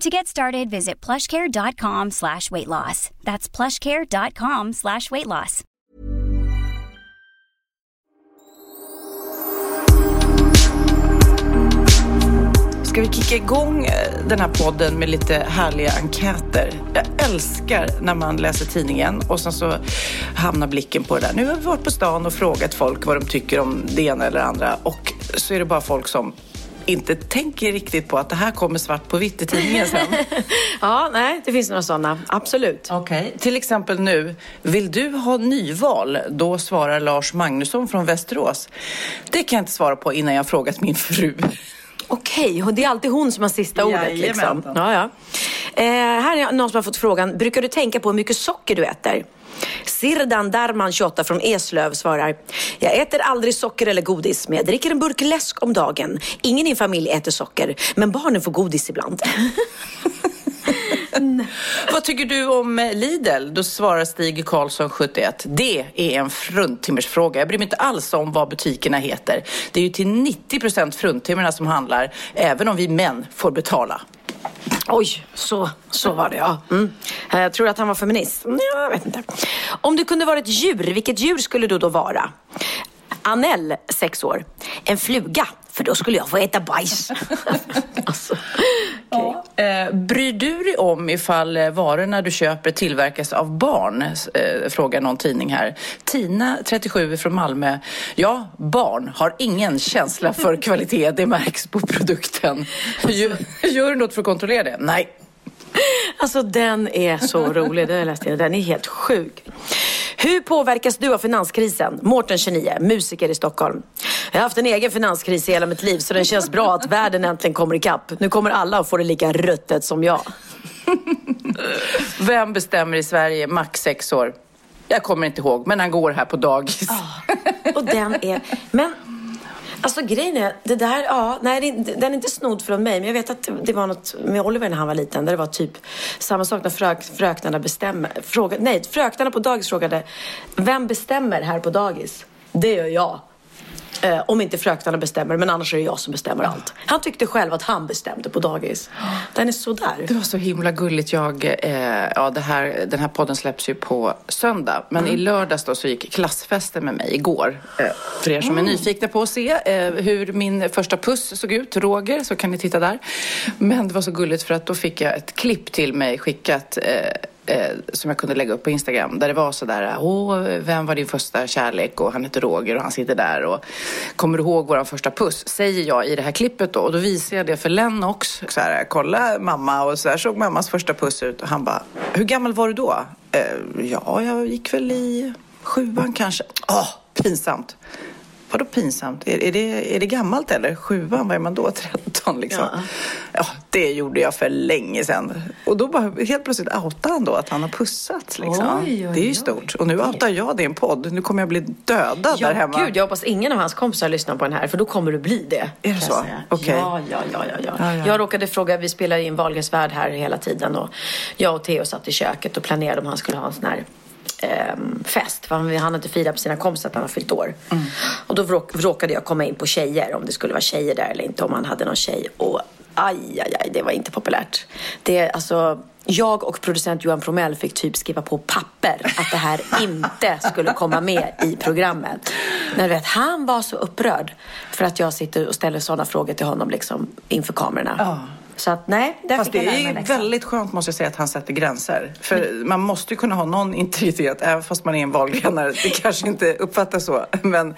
To get started, visit plushcare.com slash weight loss. That's plushcare.com slash weight loss. Ska vi kicka igång eh, den här podden med lite härliga enkäter? Jag älskar när man läser tidningen och sen så hamnar blicken på det där. Nu har vi varit på stan och frågat folk vad de tycker om det ena eller andra och så är det bara folk som inte tänker riktigt på att det här kommer svart på vitt i tidningen sen. Ja, nej, det finns några sådana. Absolut. Okej, till exempel nu. Vill du ha nyval? Då svarar Lars Magnusson från Västerås. Det kan jag inte svara på innan jag har frågat min fru. Okej, och det är alltid hon som har sista ordet. Liksom. Ja, ja. Eh, här är någon som har fått frågan, brukar du tänka på hur mycket socker du äter? Sirdan Darman 28 från Eslöv svarar, jag äter aldrig socker eller godis, men jag dricker en burk läsk om dagen. Ingen i min familj äter socker, men barnen får godis ibland. Vad tycker du om eh, Lidl? Då svarar Stig Karlsson 71. Det är en fruntimmersfråga. Jag bryr mig inte alls om vad butikerna heter. Det är ju till 90 procent fruntimmerna som handlar, även om vi män får betala. Oj, så, så var det ja. Mm. Eh, Jag tror att han var feminist. Mm, Jag vet inte. Om du kunde vara ett djur, vilket djur skulle du då vara? Anell, sex år. En fluga, för då skulle jag få äta bajs. alltså, okej. Eh, bryr du ifall eh, varorna du köper tillverkas av barn? Eh, frågar någon tidning här. Tina, 37, från Malmö. Ja, barn har ingen känsla för kvalitet. Det märks på produkten. Gör, gör du något för att kontrollera det? Nej. Alltså den är så rolig, den, läste jag. den är helt sjuk. Hur påverkas du av finanskrisen? Mårten 29, musiker i Stockholm. Jag har haft en egen finanskris i hela mitt liv så det känns bra att världen äntligen kommer ikapp. Nu kommer alla att få det lika ruttet som jag. Vem bestämmer i Sverige max sex år? Jag kommer inte ihåg, men han går här på dagis. Och den är... Men Alltså grejen är, det där, ja, nej den är inte snodd från mig. Men jag vet att det var något med Oliver när han var liten. Där det var typ samma sak när frök, fröknarna bestämmer. Fråga, nej, fröknarna på dagis frågade, vem bestämmer här på dagis? Det gör jag. Eh, om inte fröknarna bestämmer, men annars är det jag som bestämmer allt. Han tyckte själv att han bestämde på dagis. Den är sådär. Det var så himla gulligt. Jag, eh, ja, det här, den här podden släpps ju på söndag. Men i lördags då så gick klassfesten med mig igår. Eh, för er som är nyfikna på att se eh, hur min första puss såg ut, Roger, så kan ni titta där. Men det var så gulligt för att då fick jag ett klipp till mig skickat eh, som jag kunde lägga upp på Instagram där det var sådär, åh, vem var din första kärlek? Och han heter Roger och han sitter där och kommer du ihåg vår första puss? Säger jag i det här klippet då och då visar jag det för Lennox. Så här, kolla mamma och så här såg mammas första puss ut och han bara, hur gammal var du då? Eh, ja, jag gick väl i sjuan kanske. Åh, pinsamt. Vadå pinsamt? Är, är, det, är det gammalt eller? Sjuan, vad är man då? 13 liksom? Ja. Ja. det gjorde jag för länge sedan. Och då bara helt plötsligt outar han då att han har pussats liksom. Oj, oj, det är ju stort. Och nu outar jag det i en podd. Nu kommer jag bli dödad där hemma. Gud, jag hoppas ingen av hans kompisar lyssnar på den här, för då kommer du bli det. Är det så? Okej. Ja, ja, ja, ja, ja. Ja, ja. Jag råkade fråga, vi spelar in Wahlgrens värld här hela tiden och jag och Theo satt i köket och planerade om han skulle ha en sån här fest. För han, hade firat på sina kompisar att han har fyllt år. Mm. Och då råk, råkade jag komma in på tjejer, om det skulle vara tjejer där eller inte, om han hade någon tjej. Och aj, aj, aj, det var inte populärt. Det, alltså, jag och producent Johan Promell fick typ skriva på papper att det här inte skulle komma med i programmet. Men vet, han var så upprörd för att jag sitter och ställer sådana frågor till honom liksom inför kamerorna. Ja. Så att nej, där Fast fick jag det lära mig är väldigt skönt måste jag säga att han sätter gränser. För man måste ju kunna ha någon integritet även fast man är en valgrenare. Det kanske inte uppfattas så. Men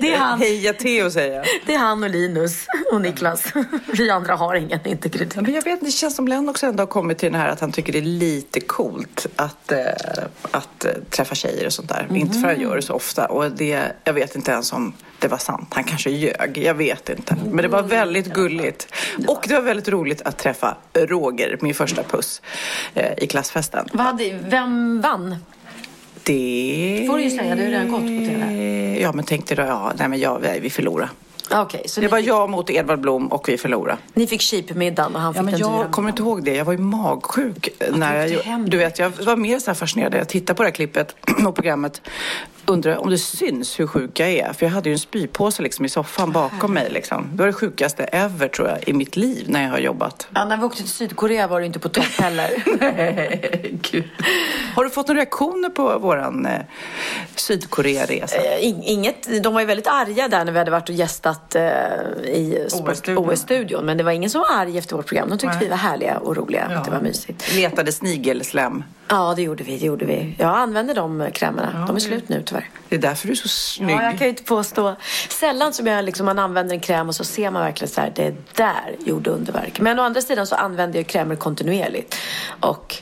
Det är han. heja Theo säger jag. Det är han och Linus och Niklas. Vi andra har ingen integritet. Men jag vet, det känns som Lennox ändå har kommit till den här att han tycker det är lite coolt att, eh, att eh, träffa tjejer och sånt där. Inte för att han gör det så ofta. Och det, jag vet inte ens om det var sant. Han kanske ljög. Jag vet inte. Men det var väldigt gulligt. Och det var väldigt roligt att träffa Roger, min första puss, eh, i klassfesten. Vad vem vann? Det... får du ju säga, det har redan gått på TV. Ja, men tänkte då, ja, nej men jag, vi förlorade. Så Det ni, var jag mot Edvard Blom och vi förlorade. ni fick cheapmiddagen och han fick Ja, men jag kommer inte ihåg det. Jag var ju magsjuk. när åkte jag, du vet, jag var mer så fascinerad. Jag tittade på det här klippet och programmet. Undrar om det syns hur sjuk jag är. För jag hade ju en spypåse liksom i soffan bakom mig. Liksom. Det var det sjukaste ever tror jag i mitt liv när jag har jobbat. Ja, när vi åkte till Sydkorea var du inte på topp heller. Gud. Har du fått några reaktioner på våran eh, Sydkorea-resa? Eh, ing- Inget, de var ju väldigt arga där när vi hade varit och gästat eh, i OS-studion. OS-studion. Men det var ingen som var arg efter vårt program. De tyckte Nej. vi var härliga och roliga. Att det var mysigt. Letade snigelslem. Ja, det gjorde vi. Det gjorde vi. Jag använder de krämerna. de är slut nu tyvärr. Det är därför du är så snygg. Ja, jag kan ju inte påstå. Sällan som jag liksom, man använder en kräm och så ser man verkligen så här, det där gjorde underverk. Men å andra sidan så använder jag krämer kontinuerligt. Och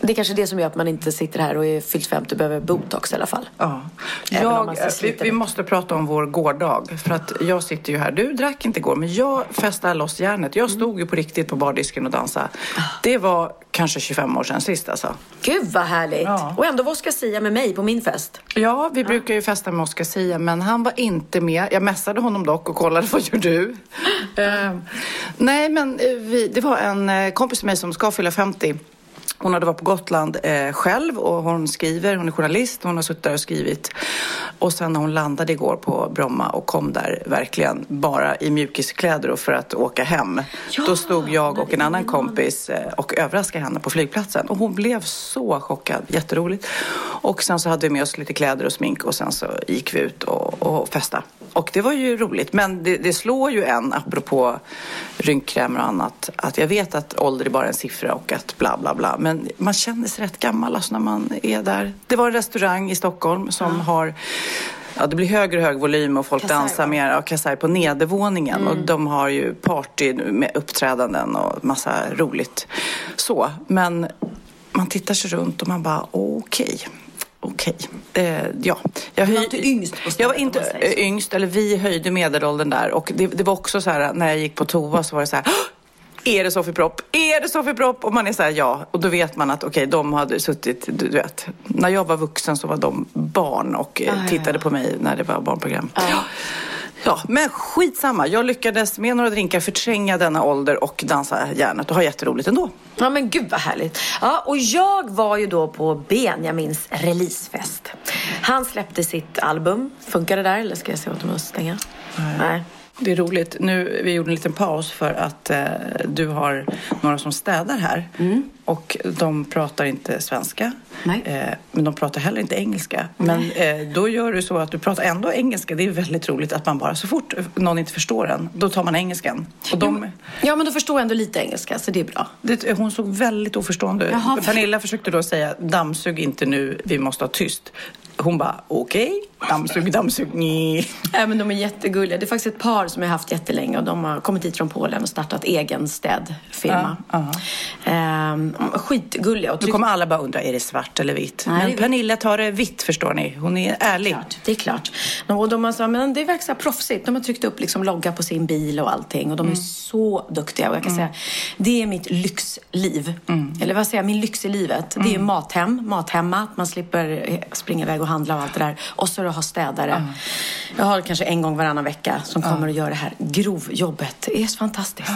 det är kanske det som gör att man inte sitter här och är fyllt 50 och behöver botox i alla fall. Ja. Jag, ser vi, vi måste prata om vår gårdag. För att jag sitter ju här. Du drack inte igår, men jag festade loss järnet. Jag stod ju på riktigt på bardisken och dansade. Det var kanske 25 år sedan sist alltså. Gud vad härligt! Ja. Och ändå var Oscar Sia med mig på min fest. Ja, vi brukar ju festa med Oscar Sia, men han var inte med. Jag messade honom dock och kollade, vad gör du? Eh, nej, men eh, vi, det var en eh, kompis med mig som ska fylla 50. Hon hade varit på Gotland eh, själv och hon skriver, hon är journalist, hon har suttit där och skrivit. Och sen när hon landade igår på Bromma och kom där verkligen bara i mjukiskläder och för att åka hem. då stod jag och en annan kompis eh, och överraskade henne på flygplatsen. Och hon blev så chockad, jätteroligt. Och sen så hade vi med oss lite kläder och smink och sen så gick vi ut och, och festa. Och det var ju roligt. Men det, det slår ju en, apropå rynkkrämer och annat, att jag vet att ålder är bara en siffra och att bla bla bla. Men man känner sig rätt gammal alltså när man är där. Det var en restaurang i Stockholm som har Ja, det blir högre och högre volym och folk Kasai, dansar mer ja, kasai på nedervåningen. Och de har ju party med uppträdanden och massa roligt. Så, men man tittar sig runt och man bara okej. Okej. Eh, ja. Jag, Du var höj- inte yngst på stället, Jag var inte eh, yngst, eller vi höjde medelåldern där. Och det, det var också så här, när jag gick på toa så var det så här "Åh! är det Sofie Propp? Är det Sofie Propp? Och man är så här, ja. Och då vet man att okej, de hade suttit, du, vet. När jag var vuxen så var de barn och eh, Ah, ja, tittade ja. på mig när det var barnprogram. Ja. Ja, men skitsamma. Jag lyckades med några drinkar förtränga denna ålder och dansa järnet och ha jätteroligt ändå. Ja men gud vad härligt. Ja, och jag var ju då på Benjamins releasefest. Han släppte sitt album. Funkar det där eller ska jag se åt dem att stänga? Nej. Det är roligt. Nu, vi gjorde en liten paus för att eh, du har några som städar här. Och de pratar inte svenska. Nej. Eh, men de pratar heller inte engelska. Men eh, då gör du så att du pratar ändå engelska. Det är väldigt roligt att man bara, så fort någon inte förstår en, då tar man engelskan. Och de, Ja men då förstår jag ändå lite engelska så det är bra. det, hon såg väldigt oförstående ut. Pernilla försökte då säga dammsug inte nu, vi måste ha tyst. Hon bara okej, dammsug, dammsug, nej. Ja, men de är jättegulliga. Det är faktiskt ett par som jag har haft jättelänge och de har kommit hit från Polen och startat egen städfirma. Ja, Ehm, skitgulliga. Och Då kommer alla bara undra, är det svart eller vitt? Nej, det är Men. Pernilla tar det vitt förstår ni. Hon är ärlig. klart, det är klart. Och de har sagt, men det verkar så proffsigt. De har tryckt upp liksom logga på sin bil och allting. Och de är så duktiga. Och jag kan säga, det är mitt lyxliv. Eller vad säger jag, min lyx i livet. Det är mathem, mathemma. Att man slipper eh, springa iväg och handla och allt det där. Och så att ha städare. Jag har kanske en gång varannan vecka som kommer att göra det här grovjobbet. Det är så fantastiskt.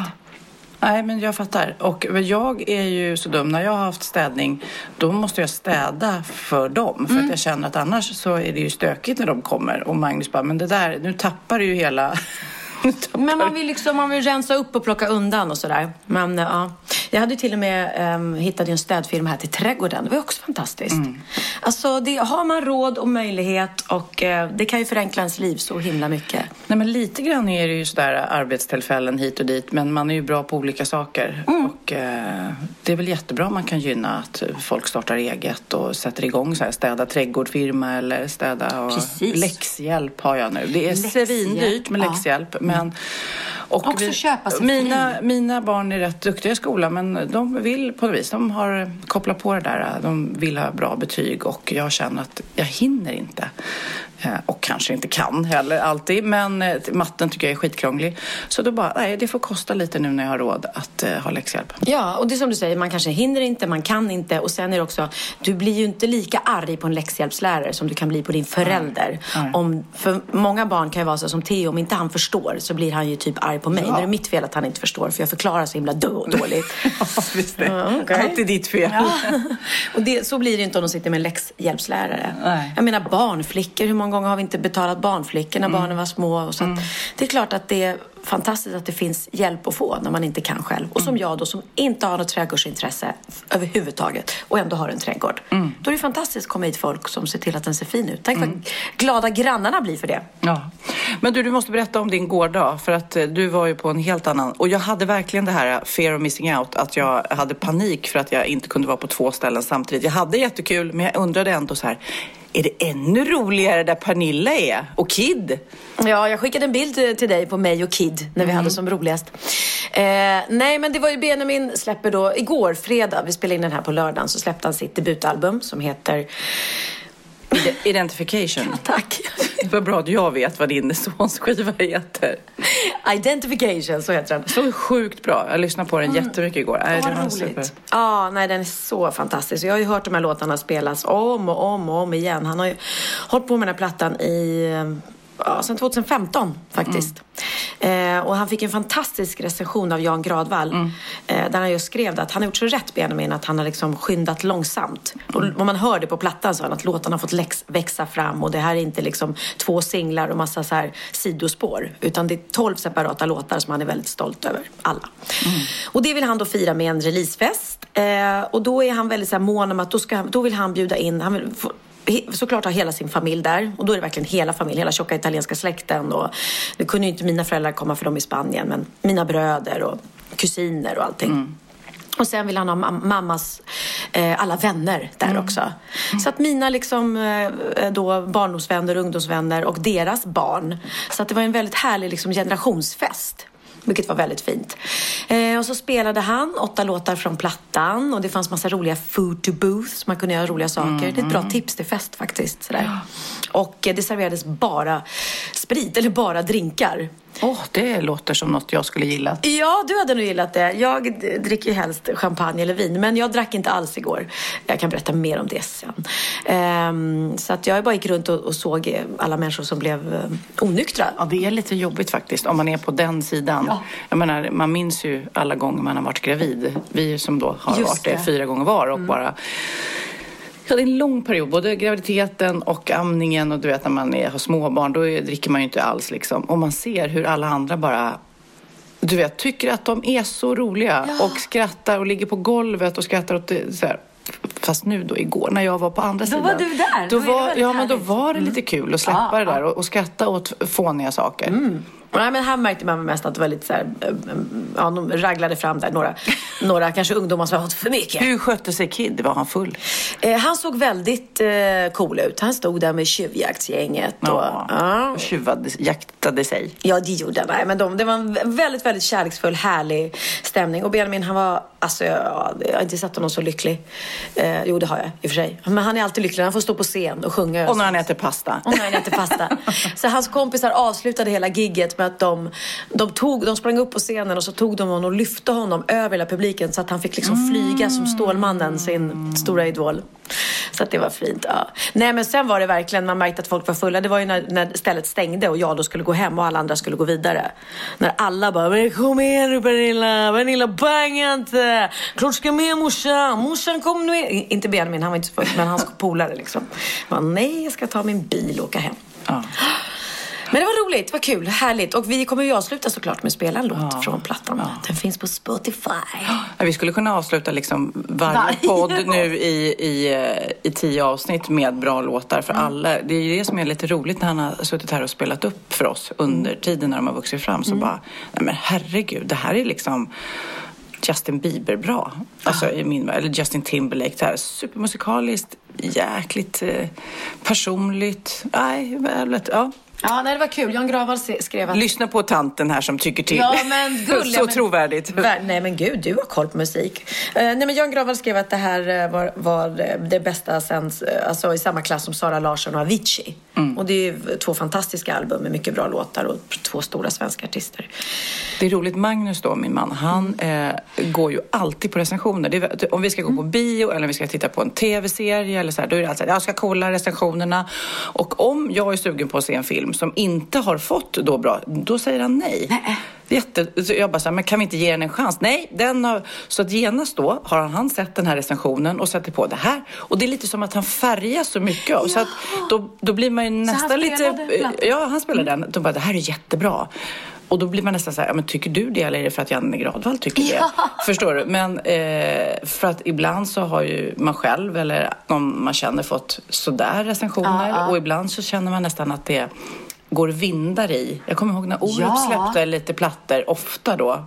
Nej, men jag fattar. Och jag är ju så dum. När jag har haft städning, då måste jag städa för dem. För att jag känner att annars så är det ju stökigt när de kommer. Och Magnus bara, men det där, nu tappar du ju hela... tappar Men man vill liksom man vill rensa upp och plocka undan och sådär. Men ja. Jag hade till och med um, hittat en städfirma här till trädgården. Det var också fantastiskt. Mm. Alltså, det, har man råd och möjlighet och uh, det kan ju förenkla ens liv så himla mycket. Nej, men lite grann är det ju sådär arbetstillfällen hit och dit, men man är ju bra på olika saker. Mm. Och uh, det är väl jättebra om man kan gynna att folk startar eget och sätter igång så här, städa trädgårdfirma eller städa och Precis. läxhjälp har jag nu. Det är svindyrt med läxhjälp, ja. men och Också vi, köpa sig mina, mina barn är rätt duktiga i skolan men de vill på något vis, de har kopplat på det där. De vill ha bra betyg och jag känner att jag hinner inte. Eh, och kanske inte kan heller alltid. Men eh, matten tycker jag är skitkrånglig. Så då bara, nej det får kosta lite nu när jag har råd att uh, ha läxhjälp. Ja, och det är som du säger, man kanske hinner inte, man kan inte. Och sen är det också, du blir ju inte lika arg på en läxhjälpslärare som du kan bli på din förälder. Mm. Om, för många barn kan ju vara så som Theo, om inte han förstår så blir han ju typ arg på mig. Ja. Det är mitt fel att han inte förstår för jag förklarar så himla dåligt. ja, visst det. Ja, okay. Alltid ditt fel. Ja. och det, så blir det inte om de sitter med en läxhjälpslärare. Nej. Jag menar barnflickor, hur många gånger har vi inte betalat barnflickor när mm. barnen var små? Och så mm. Det är klart att det fantastiskt att det finns hjälp att få när man inte kan själv. Och som mm. jag då som inte har något trädgårdsintresse överhuvudtaget och ändå har en trädgård. Mm. Då är det fantastiskt att komma hit folk som ser till att den ser fin ut. Tänk mm. vad glada grannarna blir för det. Ja. Men du, du måste berätta om din gård då, för att eh, du var ju på en helt annan. Och jag hade verkligen det här fear of missing out, att jag hade panik för att jag inte kunde vara på två ställen samtidigt. Jag hade jättekul, men jag undrade ändå så här är det ännu roligare där Pernilla är och Kid. Ja, jag skickade en bild till dig på mig och Kid när vi mm. hade som roligast. Eh, nej, men det var ju Benjamin släpper då igår, fredag, vi spelade in den här på lördagen, så släppte han sitt debutalbum som heter Identification. Ja, tack. Vad bra att jag vet vad din sons skiva heter. Identification, så heter den. Så sjukt bra. Jag lyssnade på den mm. jättemycket igår. Ja, vad roligt. Super. Ja, nej, den är så fantastisk. Jag har ju hört de här låtarna spelas om och om och om igen. Han har ju hållit på med den här plattan i ja, sedan 2015 faktiskt. Mm. Eh, och han fick en fantastisk recension av Jan Gradvall. Mm. Eh, där han just skrev att han har gjort så rätt Benjamin att han har liksom skyndat långsamt. Mm. Och, man hör det på plattan så att låtarna har fått växa fram och det här är inte liksom två singlar och massa så här sidospår. Utan det är tolv separata låtar som han är väldigt stolt över. Alla. Mm. Och det vill han då fira med en releasefest. Eh, och då är han väldigt så här mån om att då, ska, då vill han bjuda in, han vill få, såklart ha hela sin familj där. Och då är det verkligen hela familjen, hela tjocka italienska släkten. Och det kunde ju inte mina föräldrar komma för de i Spanien, men mina bröder och kusiner och allting. Mm. Och sen vill han ha mammas eh, alla vänner där mm. också. Mm. Så att mina liksom, eh, då barndomsvänner, ungdomsvänner och deras barn. Så att det var en väldigt härlig liksom, generationsfest. Vilket var väldigt fint. Eh, och så spelade han åtta låtar från plattan och det fanns massa roliga food to booth så man kunde göra roliga saker. Mm. Det är ett bra mm. tips till fest faktiskt. Sådär. Ja. Och eh, det serverades bara sprit, eller bara drinkar. Åh, oh, det låter som något jag skulle gilla. Ja, du hade nog gillat det. Jag dricker ju helst champagne eller vin, men jag drack inte alls igår. Jag kan berätta mer om det sen. Um, så att jag bara gick runt och, och, såg alla människor som blev um, onyktra. Ja, det är lite jobbigt faktiskt om man är på den sidan. Ja. Jag menar, man minns ju alla gånger man har varit gravid. Vi som då har Just varit det. fyra gånger var och mm. bara Ja, det är en lång period, både graviditeten och amningen och du vet när man är, har småbarn, då dricker man ju inte alls liksom. Och man ser hur alla andra bara du vet, tycker att de är så roliga ja. och skrattar och ligger på golvet och skrattar åt det, så här. Fast nu då igår när jag var på andra då sidan. Då var du där. Då, då var, ja, men då var det lite mm. kul att släppa ja, det där och, och skratta åt fåniga saker. Mm. Nej, men här märkte man mest att det var lite så här, eh, ja, de raglade fram där några, några kanske ungdomar som har fått för mycket. Hur skötte sig Kid? Var han full? Eh, han såg väldigt eh, cool ut. Han stod där med tjuvjaktsgänget. Och, ja, ja. Tjuvade, jaktade sig. Ja, det gjorde han. Men de, det var en väldigt, väldigt kärleksfull, härlig stämning. Och Benjamin, han var, alltså jag, jag har inte sett honom så lycklig. Eh, jo, det har jag i och för sig. Men han är alltid lycklig. Han får stå på scen och sjunga. Och när han äter pasta. Och när han äter pasta. så hans kompisar avslutade hela gigget med att de, de, tog, de sprang upp på scenen och så tog de honom och lyfte honom över hela publiken så att han fick liksom flyga som Stålmannen, sin stora idol. Så att det var fint. Ja. Nej men sen var det verkligen, man märkte att folk var fulla. Det var ju när, när stället stängde och jag då skulle gå hem och alla andra skulle gå vidare. När alla bara, men kom igen nu Pernilla, Pernilla banga inte. Klart ska med morsan, morsan kom nu. Inte Benjamin, han var inte så full, men hans polare liksom. Jag bara, nej jag ska ta min bil och åka hem. Ja. Men det var roligt, vad kul, härligt. Och vi kommer ju avsluta såklart med att spela en låt från plattan. Den finns på Spotify. Ja, vi skulle kunna avsluta liksom varje, Varje podd nu i, i, eh, i tio avsnitt med bra låtar för alla. Det är ju det som är lite roligt när han har suttit här och spelat upp för oss under tiden när de har vuxit fram. Så bara, nej men herregud, det här är liksom Justin Bieber bra. Alltså i min Eller Justin Timberlake. Det här är supermusikaliskt, jäkligt eh, personligt. Nej, väldigt, ja. Ja, nej, det var kul. Jan Gravall skrev att... Lyssna på tanten här som tycker till. Ja, men gulliga, Så men- trovärdigt. Vär- Nej men gud, du har koll på musik. Eh, nej men Jan Gravall skrev att det här eh, var, var eh, det bästa sen, alltså i samma klass som Sara Larsson och Avicii. Mm. Och det är två fantastiska album med mycket bra låtar och två stora svenska artister. Det är roligt, Magnus då, min man, han eh, går ju alltid på recensioner. Är, om vi ska gå på bio eller om vi ska titta på en tv-serie eller så här, då är det alltid jag ska kolla recensionerna. Och om jag är sugen på att se en film som inte har fått då bra, då säger han nej. Jätte, så jag bara så här, men kan vi inte ge den en chans? Nej, den har, så att genast då har han sett den här recensionen och sätter på det här. Och det är lite som att han färgas så mycket av. Så att då, då blir man ju nästan lite... Ja, han spelar den. Då bara, det här är jättebra. Och då blir man nästan så här, ja, men tycker du det eller är det för att Janne Gradvall tycker det? Förstår du? Men eh, för att ibland så har ju man själv eller någon man känner fått sådär recensioner och ibland så känner man nästan att det går vindar i. Jag kommer ihåg när Orup Ja. släppte lite plattor, ofta då,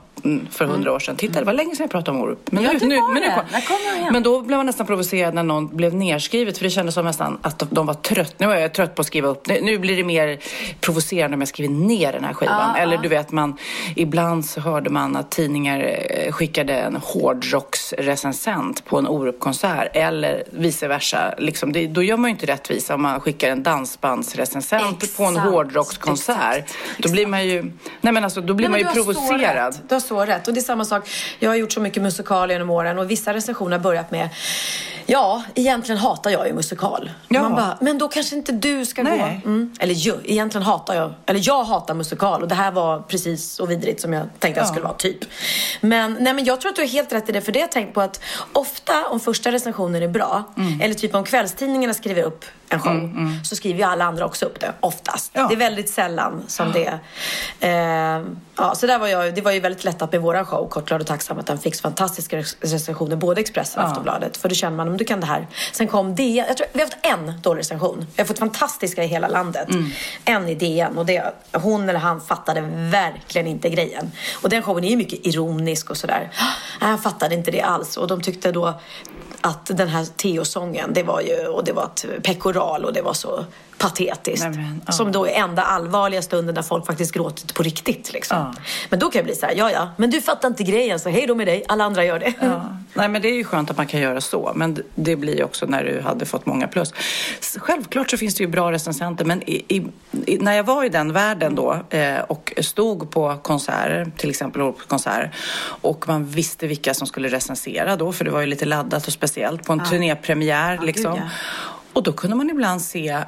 för hundra år sedan. Titta, det var länge sedan jag pratade om Orup. Men Ja, nu, nu, men nu kom- igen. Men då blev man nästan provocerad när någon blev nerskrivet för det kändes som nästan att de- var trött. Nu är jag trött på att skriva upp. Nu, blir det mer provocerande om jag skriver ner den här skivan. Eller du vet, man, ibland så hörde man att tidningar eh, skickade en hårdrocksrecensent på en Orup-konsert eller vice versa. Liksom, det, då gör man ju inte rättvisa om man skickar en dansbandsrecensent på en Exakt. hårdrockskonsert. Då blir man ju, nej men alltså, då blir man ju Nej, har så provocerad. Så rätt. Och det är samma sak. Jag har gjort så mycket musikal genom åren och vissa recensioner har börjat med Ja, egentligen hatar jag ju musikal. Ja. Man bara, men då kanske inte du ska Nej. gå. Mm. Eller ju, egentligen hatar jag, eller jag hatar musikal och det här var precis så vidrigt som jag tänkte att det Ja. skulle vara, typ. Men, nej, men jag tror att du har helt rätt i det, för det har jag tänkt på att ofta om första recensionen är bra, Mm. eller typ om kvällstidningarna skriver upp en show, så skriver ju alla andra också upp det, oftast. Ja. Det är väldigt sällan som det eh, Ja, så där var jag, det var ju väldigt lättat med våran show, Kort, glad och tacksam, att den fick fantastiska rec- recensioner, både Expressen och Aftonbladet. För då känner man, om du kan det här. Sen kom DN, jag tror vi har haft en dålig recension. Vi har fått fantastiska i hela landet. En i DN och det, hon eller han fattade verkligen inte grejen. Och den showen är ju mycket ironisk och sådär. Han fattade inte det alls och de tyckte då att den här Theo-sången, det var ju, och det var ett pekoral och det var så patetiskt. Nej, men, ja. Som då är enda allvarliga stunden när folk faktiskt gråtit på riktigt. Liksom. Ja. Men då kan jag bli så här, ja ja, men du fattar inte grejen så hej då med dig, alla andra gör det. Ja. Nej, men det är ju skönt att man kan göra så. Men det blir ju också när du hade fått många plus. Självklart så finns det ju bra recensenter, men i, i, när jag var i den världen då eh, och stod på konserter, till exempel konserter, och man visste vilka som skulle recensera då, för det var ju lite laddat och speciellt på en turnépremiär liksom. Och då kunde man ibland se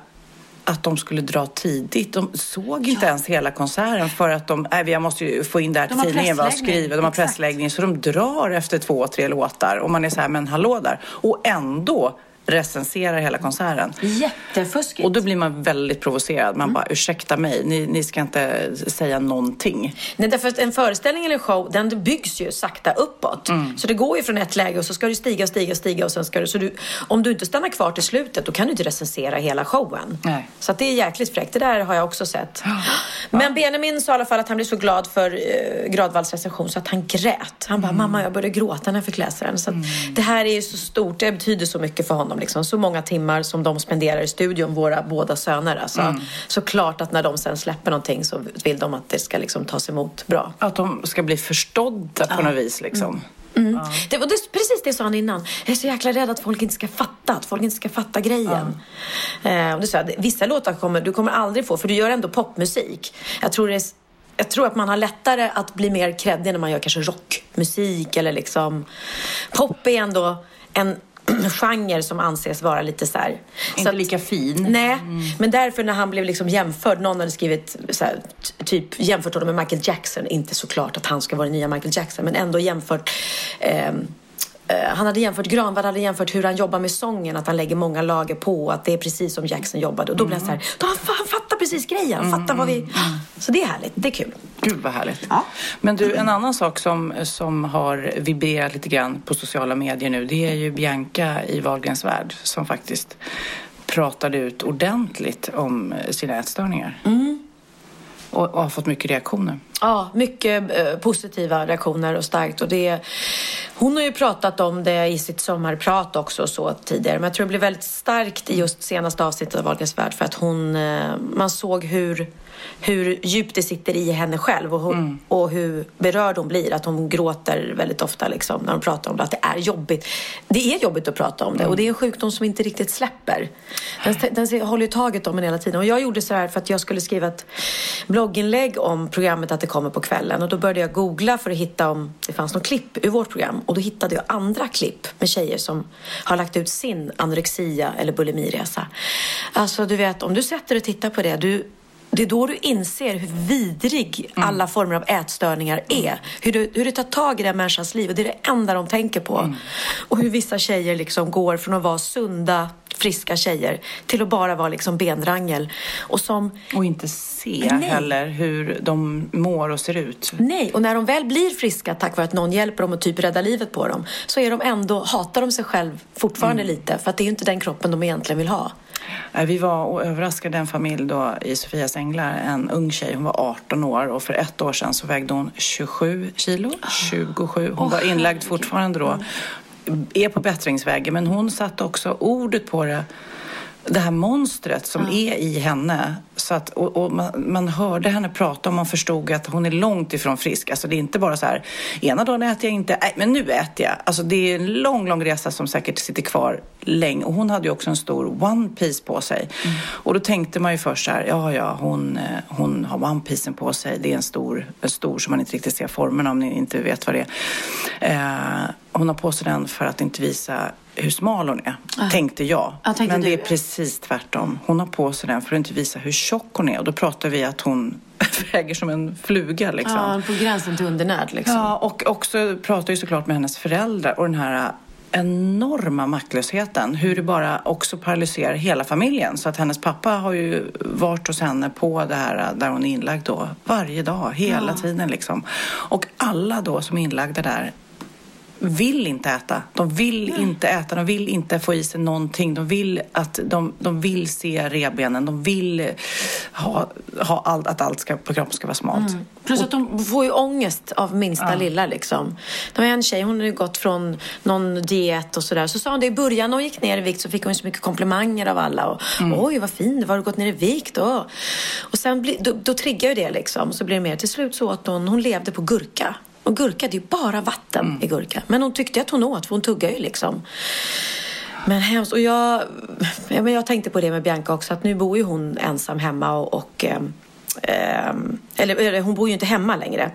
att de skulle dra tidigt. De såg inte ens hela konserten för att de, nej, jag måste ju få in det här till tidningen, vad skriver. De har pressläggning så de drar efter två, tre låtar och man är så här, men hallå där. Och ändå recenserar hela konserten. Jättefuskigt. Och då blir man väldigt provocerad. Mm. Man bara, ursäkta mig, ni, ni ska inte säga någonting. Nej, därför att en föreställning eller en show, den byggs ju sakta uppåt. Mm. Så det går ju från ett läge och så ska du stiga stiga stiga och sen ska du... Så du, om du inte stannar kvar till slutet, då kan du inte recensera hela showen. Nej. Så det är jäkligt fräckt. Det där har jag också sett. Men Benjamin sa i alla fall att han blev så glad för eh, Gradvalls recension så att han grät. Han bara, mamma jag började gråta när jag fick läsa den. Så att det här är ju så stort, det betyder så mycket för honom. Liksom. Så många timmar som de spenderar i studion, våra båda söner. Alltså. Så klart att när de sen släpper någonting så vill de att det ska liksom tas emot bra. Att de ska bli förstådda på något vis liksom. Mm. Det var det, precis det sa han innan. Jag är så jäkla rädd att folk inte ska fatta, att folk inte ska fatta grejen. Eh, och det sa vissa låtar kommer du kommer aldrig få, för du gör ändå popmusik. Jag tror, det jag tror att man har lättare att bli mer kreddig när man gör kanske rockmusik eller liksom... Pop är ändå en genre som anses vara lite så här... Inte att- lika fin. Nej, men därför när han blev liksom jämförd, någon hade skrivit så här, typ jämfört honom med Michael Jackson, inte såklart att han ska vara den nya Michael Jackson, men ändå jämfört eh, han hade jämfört, Granvall hade jämfört hur han jobbar med sången, att han lägger många lager på, att det är precis som Jackson jobbade. Och då blev jag så här, då han, han fattar precis grejen, han fattar vad vi... Så det är härligt, det är kul. Gud vad härligt. Ja. Men du, en annan sak som, som har vibrerat lite grann på sociala medier nu, det är ju Bianca i Wahlgrens värld som faktiskt pratade ut ordentligt om sina ätstörningar. Och, och har fått mycket reaktioner. Ja, mycket eh, positiva reaktioner och starkt. Och det, hon har ju pratat om det i sitt sommarprat också så tidigare. Men jag tror det blev väldigt starkt i just senaste avsnittet av Wahlgrens värld för att hon, eh, man såg hur, hur djupt det sitter i henne själv och, hon, och hur berörd hon blir. Att hon gråter väldigt ofta liksom, när hon pratar om det. Att det är jobbigt. Det är jobbigt att prata om det och det är en sjukdom som inte riktigt släpper. Den, den håller ju taget om en hela tiden. Och jag gjorde så här för att jag skulle skriva ett blogginlägg om programmet att det kommer på kvällen. Och då började jag googla för att hitta om det fanns något klipp ur vårt program. Och då hittade jag andra klipp med tjejer som har lagt ut sin anorexia eller bulimiresa. Alltså du vet, om du sätter och tittar på det. Du, det är då du inser hur vidrig alla former av ätstörningar är. Hur, du, hur det tar tag i den människans liv och det är det enda de tänker på. Och hur vissa tjejer liksom går från att vara sunda, friska tjejer till att bara vara liksom benrangel. Och som Och inte se Nej. heller hur de mår och ser ut. Nej, och när de väl blir friska tack vare att någon hjälper dem och typ räddar livet på dem så är de ändå, hatar de sig själv fortfarande lite för att det är inte den kroppen de egentligen vill ha. Eh, Vi var och överraskade en familj då i Sofias Änglar, en ung tjej, hon var 18 år och för ett år sedan så vägde hon 27 kilo. 27. Hon var inlagd fortfarande då. Är på bättringsvägen men hon satte också ordet på det det här monstret som är i henne. Så att, och, och man, man hörde henne prata och man förstod att hon är långt ifrån frisk. Alltså det är inte bara så här, ena dagen äter jag inte, nej men nu äter jag. Alltså det är en lång, lång resa som säkert sitter kvar länge. Och hon hade ju också en stor one piece på sig. Och då tänkte man ju först så här, ja ja, hon, eh, hon har one piecen på sig. Det är en stor, en stor som man inte riktigt ser formerna om ni inte vet vad det är. Eh, hon har på sig den för att inte visa hur smal hon är, tänkte jag. Ja, tänkte Men det du. är precis tvärtom. Hon har på sig den för att inte visa hur tjock hon är. Och då pratar vi att hon väger som en fluga liksom. på gränsen till undernärd liksom. Ja, och också pratar ju såklart med hennes föräldrar och den här enorma maktlösheten. Hur det bara också paralyserar hela familjen. Så att hennes pappa har ju varit hos henne på det här där hon är inlagd då. Varje dag, hela tiden liksom. Och alla då som är inlagda där vill inte äta. De vill inte äta, de vill inte få i sig någonting. De vill, att, de, de vill se revbenen, de vill ha, ha allt, att allt ska, på kroppen ska vara smalt. Plus att de får ju ångest av minsta lilla liksom. Det var en tjej, hon hade gått från någon diet och sådär. Så sa hon det i början när hon gick ner i vikt så fick hon så mycket komplimanger av alla. Och, Oj vad fin var, du gått ner i vikt då? Och sen bli, då, då triggar ju det liksom. Så blir det mer. Till slut så åt hon, hon levde på gurka. Och gurka, det är ju bara vatten i gurka. Men hon tyckte att hon åt, för hon tuggar ju liksom. Men hemskt. Och jag, ja, men jag tänkte på det med Bianca också, att nu bor ju hon ensam hemma och, och ehm, ehm, eller, eller hon bor ju inte hemma längre.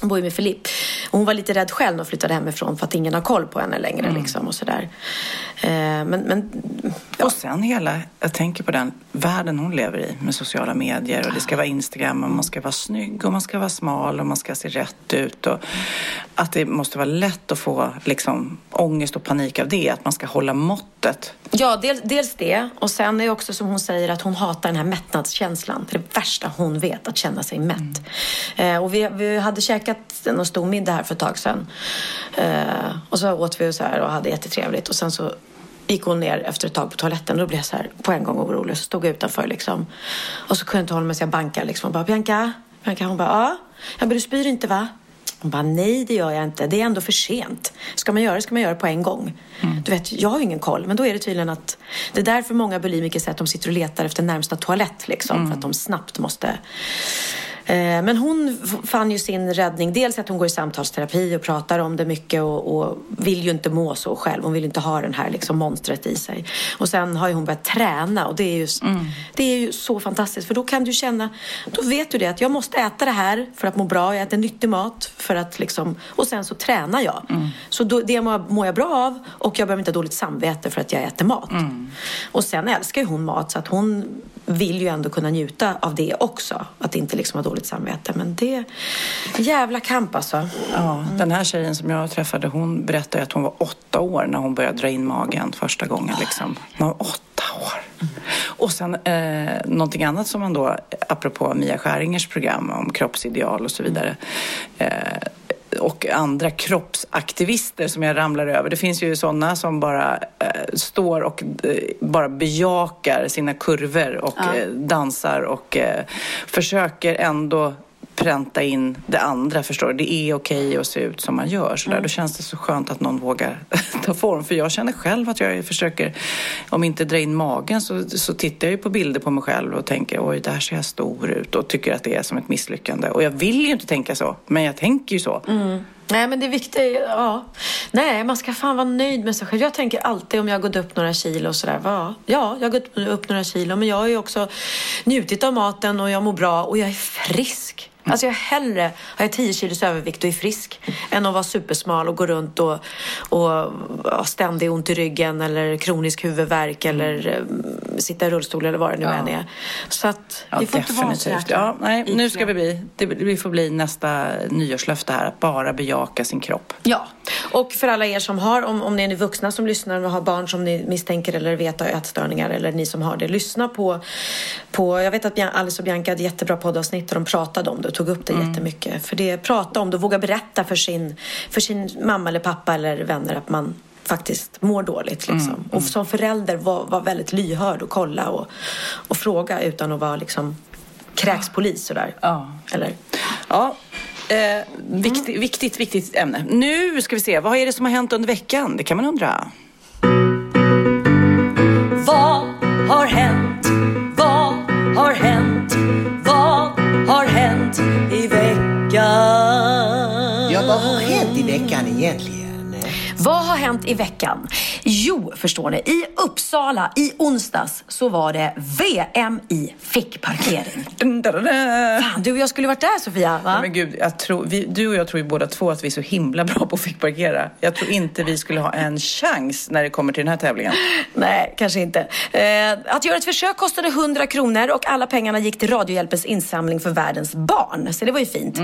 Hon bor ju med Filip. Och hon var lite rädd själv när hon flyttade hemifrån för att ingen har koll på henne längre. Liksom, och sådär. Eh, men, men Och sen hela, jag tänker på den världen hon lever i med sociala medier och det ska vara Instagram och man ska vara snygg och man ska vara smal och man ska se rätt ut och att det måste vara lätt att få liksom ångest och panik av det, att man ska hålla måttet. Ja, dels, dels det. Och sen är det också som hon säger att hon hatar den här mättnadskänslan. Det är det värsta hon vet, att känna sig mätt. Eh, och vi, vi hade käkat en stor middag här för ett tag sedan. Eh, och så åt vi så här och hade jättetrevligt. Och sen så gick hon ner efter ett tag på toaletten. Då blev jag så här på en gång orolig. Så stod jag utanför liksom. Och så kunde jag inte hålla mig så jag bankade liksom. Och bara, Bianca? Bianca? Hon bara, ja. Jag bara, du spyr inte va? Hon bara, nej det gör jag inte. Det är ändå för sent. Ska man göra det ska man göra det på en gång. Du vet, jag har ju ingen koll. Men då är det tydligen att det är därför många bulimiker säger att de sitter och letar efter närmsta toalett. Liksom, För att de snabbt måste Men hon fann ju sin räddning. Dels att hon går i samtalsterapi och pratar om det mycket och, och vill ju inte må så själv. Hon vill inte ha den här liksom monstret i sig. Och sen har ju hon börjat träna och det är ju, det är ju så fantastiskt. För då kan du känna, då vet du det att jag måste äta det här för att må bra. Jag äter nyttig mat för att liksom, och sen så tränar jag. Så då, det mår, jag bra av och jag behöver inte ha dåligt samvete för att jag äter mat. Och sen älskar ju hon mat så att hon vill ju ändå kunna njuta av det också. Att inte liksom ha dåligt samvete. Men det jävla kamp alltså. Ja, den här tjejen som jag träffade hon berättade att hon var åtta år när hon började dra in magen första gången. Liksom. Hon var åtta år. Och sen eh, någonting annat som man då, apropå Mia Skäringers program om kroppsideal och så vidare. Eh, och andra kroppsaktivister som jag ramlar över. Det finns ju sådana som bara eh, står och eh, bara bejakar sina kurvor och Ja. eh, dansar och eh, försöker ändå pränta in det andra, förstår du? Det är okej att se ut som man gör. Så där. Då känns det så skönt att någon vågar ta form. För jag känner själv att jag försöker, om inte dra in magen så, så tittar jag ju på bilder på mig själv och tänker oj, där ser jag stor ut och tycker att det är som ett misslyckande. Och jag vill ju inte tänka så, men jag tänker ju så. Nej men det viktiga är ja. Nej man ska fan vara nöjd med sig själv. Jag tänker alltid om jag gått upp några kilo och sådär. va? Ja, jag har gått upp några kilo men jag har ju också njutit av maten och jag mår bra och jag är frisk. Alltså jag hellre har jag 10 kilos övervikt och är frisk än att vara supersmal och gå runt och, och ha ständig ont i ryggen eller kronisk huvudvärk eller eh, sitta i rullstol eller vad det nu än är. Så att Ja, det får inte vara så definitivt. Ja, nej, nu ska vi bli, det, vi får bli nästa nyårslöfte här, att bara bejaka sin kropp. Ja, och för alla er som har, om, om ni är vuxna som lyssnar och har barn som ni misstänker eller vet har ätstörningar eller ni som har det, lyssna på, på jag vet att Alice och Bianca hade jättebra poddavsnitt där de pratade om det tog upp det jättemycket. För det, prata om det och våga berätta för sin, för sin mamma eller pappa eller vänner att man faktiskt mår dåligt. Liksom. Och som förälder var, var väldigt lyhörd och kolla och, och fråga utan att vara liksom kräkspolis sådär. Ja. Eller? Ja, eh, viktigt, viktigt, viktigt ämne. Nu ska vi se, vad är det som har hänt under veckan? Det kan man undra. Vad har hänt? Vad har hänt? Har hänt i veckan egentligen? Vad har hänt i veckan? Jo, förstår ni, i Uppsala i onsdags så var det VM i fickparkering. Dun, dun, dun, dun. Fan, du och jag skulle varit där Sofia, va? Ja, men gud, jag tror, vi, du och jag tror ju båda två att vi är så himla bra på att fickparkera. Jag tror inte vi skulle ha en chans när det kommer till den här tävlingen. Nej, kanske inte. Eh, att göra ett försök kostade 100 kronor och alla pengarna gick till Radiohjälpens insamling för världens barn. Så det var ju fint.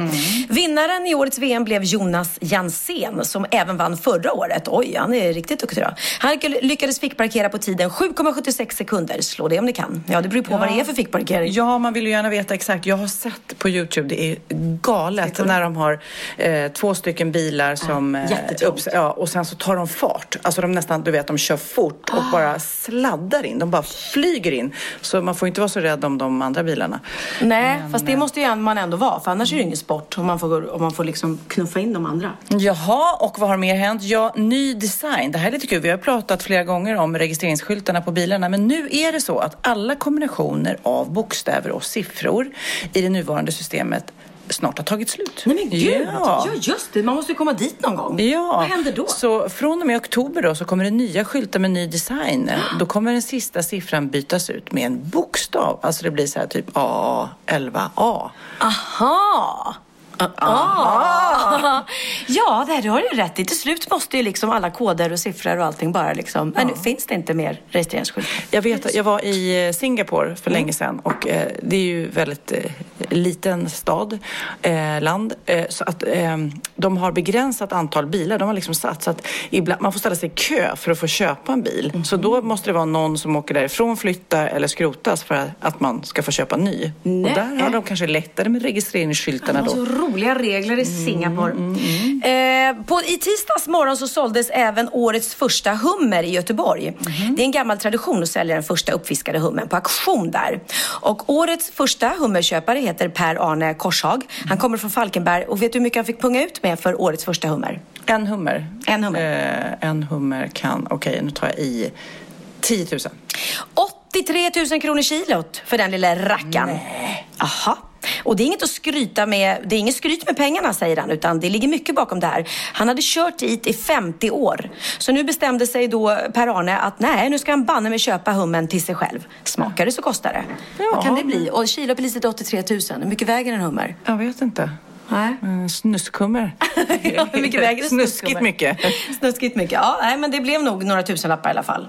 Vinnaren i årets VM blev Jonas Jansén som även vann förra året. Oj, han är riktigt duktig då. Han lyckades fickparkera på tiden 7,76 sekunder. Slå det om ni kan. Ja, det beror på vad det är för fickparkering. Ja, man vill ju gärna veta exakt. Jag har sett på Youtube, det är galet när de har eh, två stycken bilar som... eh, jättetrångt. ja, och sen så tar de fart. Alltså de nästan, du vet, de kör fort och bara sladdar in. De bara flyger in. Så man får inte vara så rädd om de andra bilarna. Nej, fast det måste ju man ändå vara. För annars är det ju ingen sport om man får, om man får liksom knuffa in de andra. Jaha, och vad har mer hänt? Ja, ny design. Det här är lite kul. Vi har pratat flera gånger om registreringsskyltarna på bilarna. Men nu är det så att alla kombinationer av bokstäver och siffror i det nuvarande systemet snart har tagit slut. Nej men gud! Ja. ja just det, man måste ju komma dit någon gång. Ja, Vad händer då? Så från och med oktober då så kommer det nya skyltar med ny design. Då kommer den sista siffran bytas ut med en bokstav. Alltså det blir så här typ A, 11A. Aha! Ah. Ja, det har du rätt i. Till slut måste ju liksom alla koder och siffror och allting bara liksom... Men nu finns det inte mer registreringsskyltar. Jag vet jag var i eh, Singapore för Mm. länge sedan och eh, det är ju väldigt eh, liten stad, eh, land. Eh, så att eh, de har begränsat antal bilar. De har liksom satt så att ibland, man får ställa sig i kö för att få köpa en bil. Mm. Så då måste det vara någon som åker därifrån, flyttar eller skrotas för att man ska få köpa en ny. Nej. Och där har de kanske lättare med registreringsskyltarna har då. Roliga regler i Singapore. Eh, på, I tisdags morgon så såldes även årets första hummer i Göteborg. Det är en gammal tradition att sälja den första uppfiskade hummern på auktion där. Och årets första hummerköpare heter Per-Arne Korshag. Han kommer från Falkenberg och vet du hur mycket han fick punga ut med för årets första hummer? En hummer. En hummer. Eh, en hummer kan, okej nu tar jag i 10 000. 83 000 kronor kilot för den lilla rackaren. Aha. Och det är inget att skryta med, det är inget skryt med pengarna säger han, utan det ligger mycket bakom det här. Han hade kört dit i 50 år. Så nu bestämde sig då Per-Arne att nej, nu ska han banne med köpa hummen till sig själv. Smakar det så kostar det. Vad kan det bli? Och kilopriset är 83 000. Hur mycket väger en hummer? Jag vet inte. Nej. En snuskhummer. ja, mycket väger Snuskigt mycket. Snuskigt mycket. Ja, nej, men det blev nog några tusenlappar i alla fall.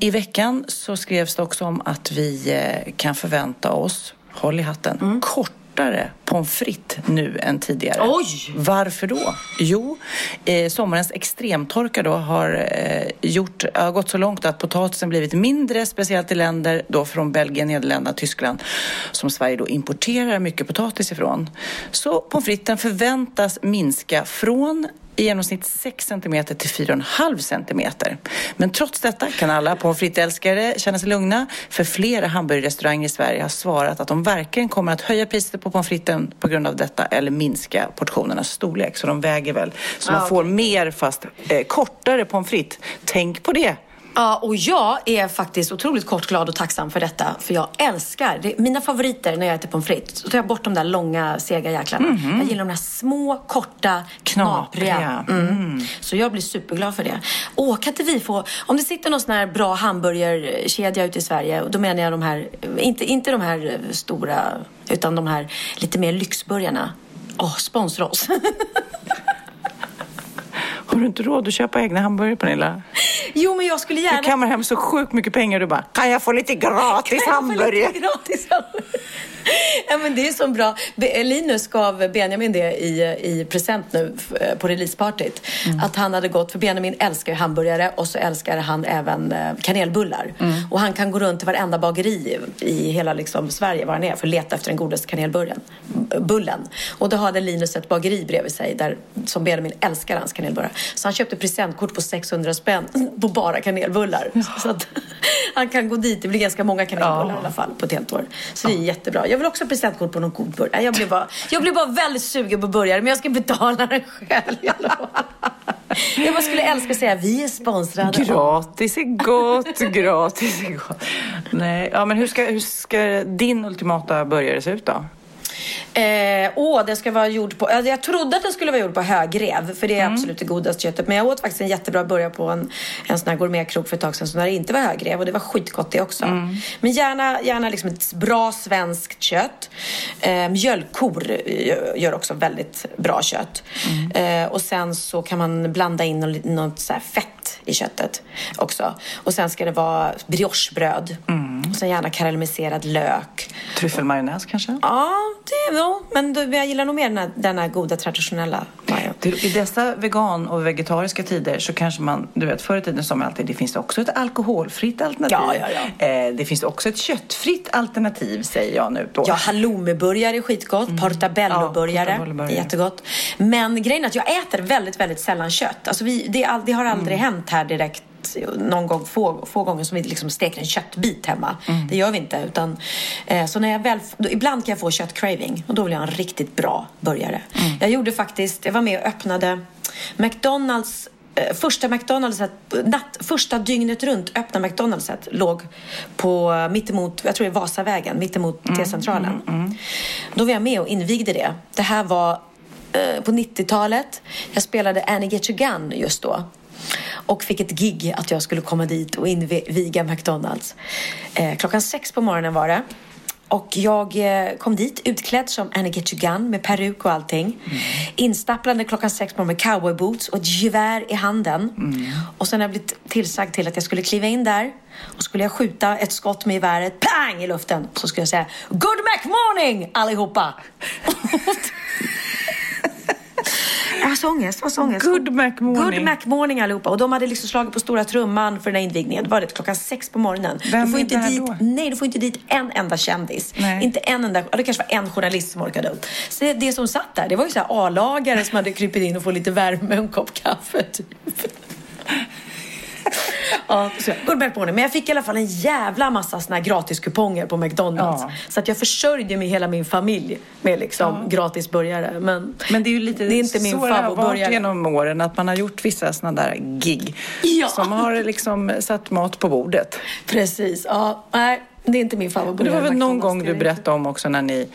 I veckan så skrevs det också om att vi eh, kan förvänta oss, håll i hatten, mm. kortare pommes frites nu än tidigare. Oj! Varför då? Jo, eh, sommarens extremtorka då har eh, gjort, har gått så långt att potatisen blivit mindre, speciellt i länder då från Belgien, Nederländerna, Tyskland som Sverige då importerar mycket potatis ifrån. Så pommes fritesen förväntas minska från i genomsnitt 6 cm till 4,5 cm. Men trots detta kan alla pommes frites-älskare känna sig lugna för flera hamburgerrestauranger i Sverige har svarat att de varken kommer att höja priset på pommes fritesen på grund av detta eller minska portionernas storlek. Så de väger väl. Så man får mer fast eh, kortare pommes frites. Tänk på det! Ja, och jag är faktiskt otroligt kort glad och tacksam för detta. För jag älskar, det, mina favoriter när jag äter pommes frites, så tar jag bort de där långa, sega jäklarna. Jag gillar de där små, korta, knapriga. Knapriga. Mm. Så jag blir superglad för det. Åh, kan inte vi få, om det sitter någon sån här bra hamburgerkedja ute i Sverige, och då menar jag de här, inte, inte de här stora, utan de här lite mer lyxburgarna. Åh, sponsra oss. Har du inte råd att köpa egna hamburgare Pernilla? jo, men jag skulle gärna... Du kammar hem så sjukt mycket pengar och du bara, kan jag få lite gratis Kan jag få lite hamburgare? gratis hamburgare? Ja, men det är så bra. Linus gav Benjamin det i, i present nu på releasepartyt. Att han hade gått, för Benjamin älskar ju hamburgare och så älskar han även eh, kanelbullar. Och han kan gå runt till varenda bageri i hela liksom, Sverige, var han är, för att leta efter den godaste kanelbullen. Bullen. Och då hade Linus ett bageri bredvid sig där, som Benjamin älskar hans kanelbullar. Så han köpte presentkort på 600 spänn på bara kanelbullar. Så att han kan gå dit, det blir ganska många kanelbullar i alla fall på ett helt år. Så det är jättebra. Jag vill också ha presentkort på någon god burgare. Jag blir bara, jag blir bara väldigt sugen på burgare, men jag ska betala den själv. i alla fall. Jag bara skulle älska att säga vi är sponsrade. Gratis är gott, gratis är gott. Nej, ja, men hur ska, hur ska din ultimata burgare se ut då? Eh, åh, den ska vara gjord på... Alltså jag trodde att den skulle vara gjord på högrev, för det är absolut det godaste köttet. Men jag åt faktiskt en jättebra burgare på en, en sån här gourmetkrog för ett tag sedan, som där det inte var högrev. Och det var skitgott det också. Men gärna, gärna liksom ett bra svenskt kött. Eh, mjölkkor gör- också väldigt bra kött. Eh, och sen så kan man blanda in något, något så fett i köttet också. Och sen ska det vara briochebröd. Och sen gärna karamelliserad lök. Tryffelmajonnäs kanske? Ja, det nog. Men jag gillar nog mer den här, den här goda traditionella I dessa vegan och vegetariska tider så kanske man, du vet förr i tiden som alltid, det finns också ett alkoholfritt alternativ. Ja, ja, ja. Eh, det finns också ett köttfritt alternativ säger jag nu då. Ja, halloumiburgare är skitgott. Portabello-burgare Ja, är jättegott. Men grejen är att jag äter väldigt, väldigt sällan kött. Alltså vi, det, all, det har aldrig hänt här direkt någon gång, få, få gånger som vi liksom steker en köttbit hemma. Det gör vi inte. Utan, eh, så när jag väl, då, ibland kan jag få köttcraving och då vill jag ha en riktigt bra burgare. Jag gjorde faktiskt, jag var med och öppnade McDonalds eh, Första McDonaldset, natt, första dygnet runt öppna McDonaldset låg på mittemot, jag tror det är Vasavägen, mittemot T-centralen. Då var jag med och invigde det. Det här var eh, på 90-talet. Jag spelade Annie Get Your Gun just då. Och fick ett gig att jag skulle komma dit och inviga McDonalds. Eh, klockan sex på morgonen var det. Och jag eh, kom dit utklädd som Annie Get Your Gun med peruk och allting. Instapplande klockan sex på med cowboyboots och ett gevär i handen. Och sen har jag blivit tillsagd till att jag skulle kliva in där. Och skulle jag skjuta ett skott med geväret, pang i luften. Så skulle jag säga Good Mac morning allihopa! Jag har så ångest, har så ångest. Good Mac morning. Good Mac morning allihopa. Och de hade liksom slagit på stora trumman för den här invigningen. Det var det klockan sex på morgonen. Vem du får inte dit, då? Nej, du får inte dit en enda kändis. Nej. Inte en enda, det kanske var en journalist som orkade upp. Så det, det som satt där, det var ju så A-lagare som hade krypit in och fått lite värme och en kopp kaffe. Typ. Ja, så, good Mac morning. Men jag fick i alla fall en jävla massa såna här gratiskuponger på McDonalds. Ja. Så att jag försörjde mig hela min familj med liksom gratis burgare. Men, Men det är ju lite det är inte min så det har varit genom åren att man har gjort vissa sådana där gig Ja. som har liksom satt mat på bordet. Precis, ja. Nej, det är inte min Och favoritburgare. det var väl någon gång du berättade om också när ni,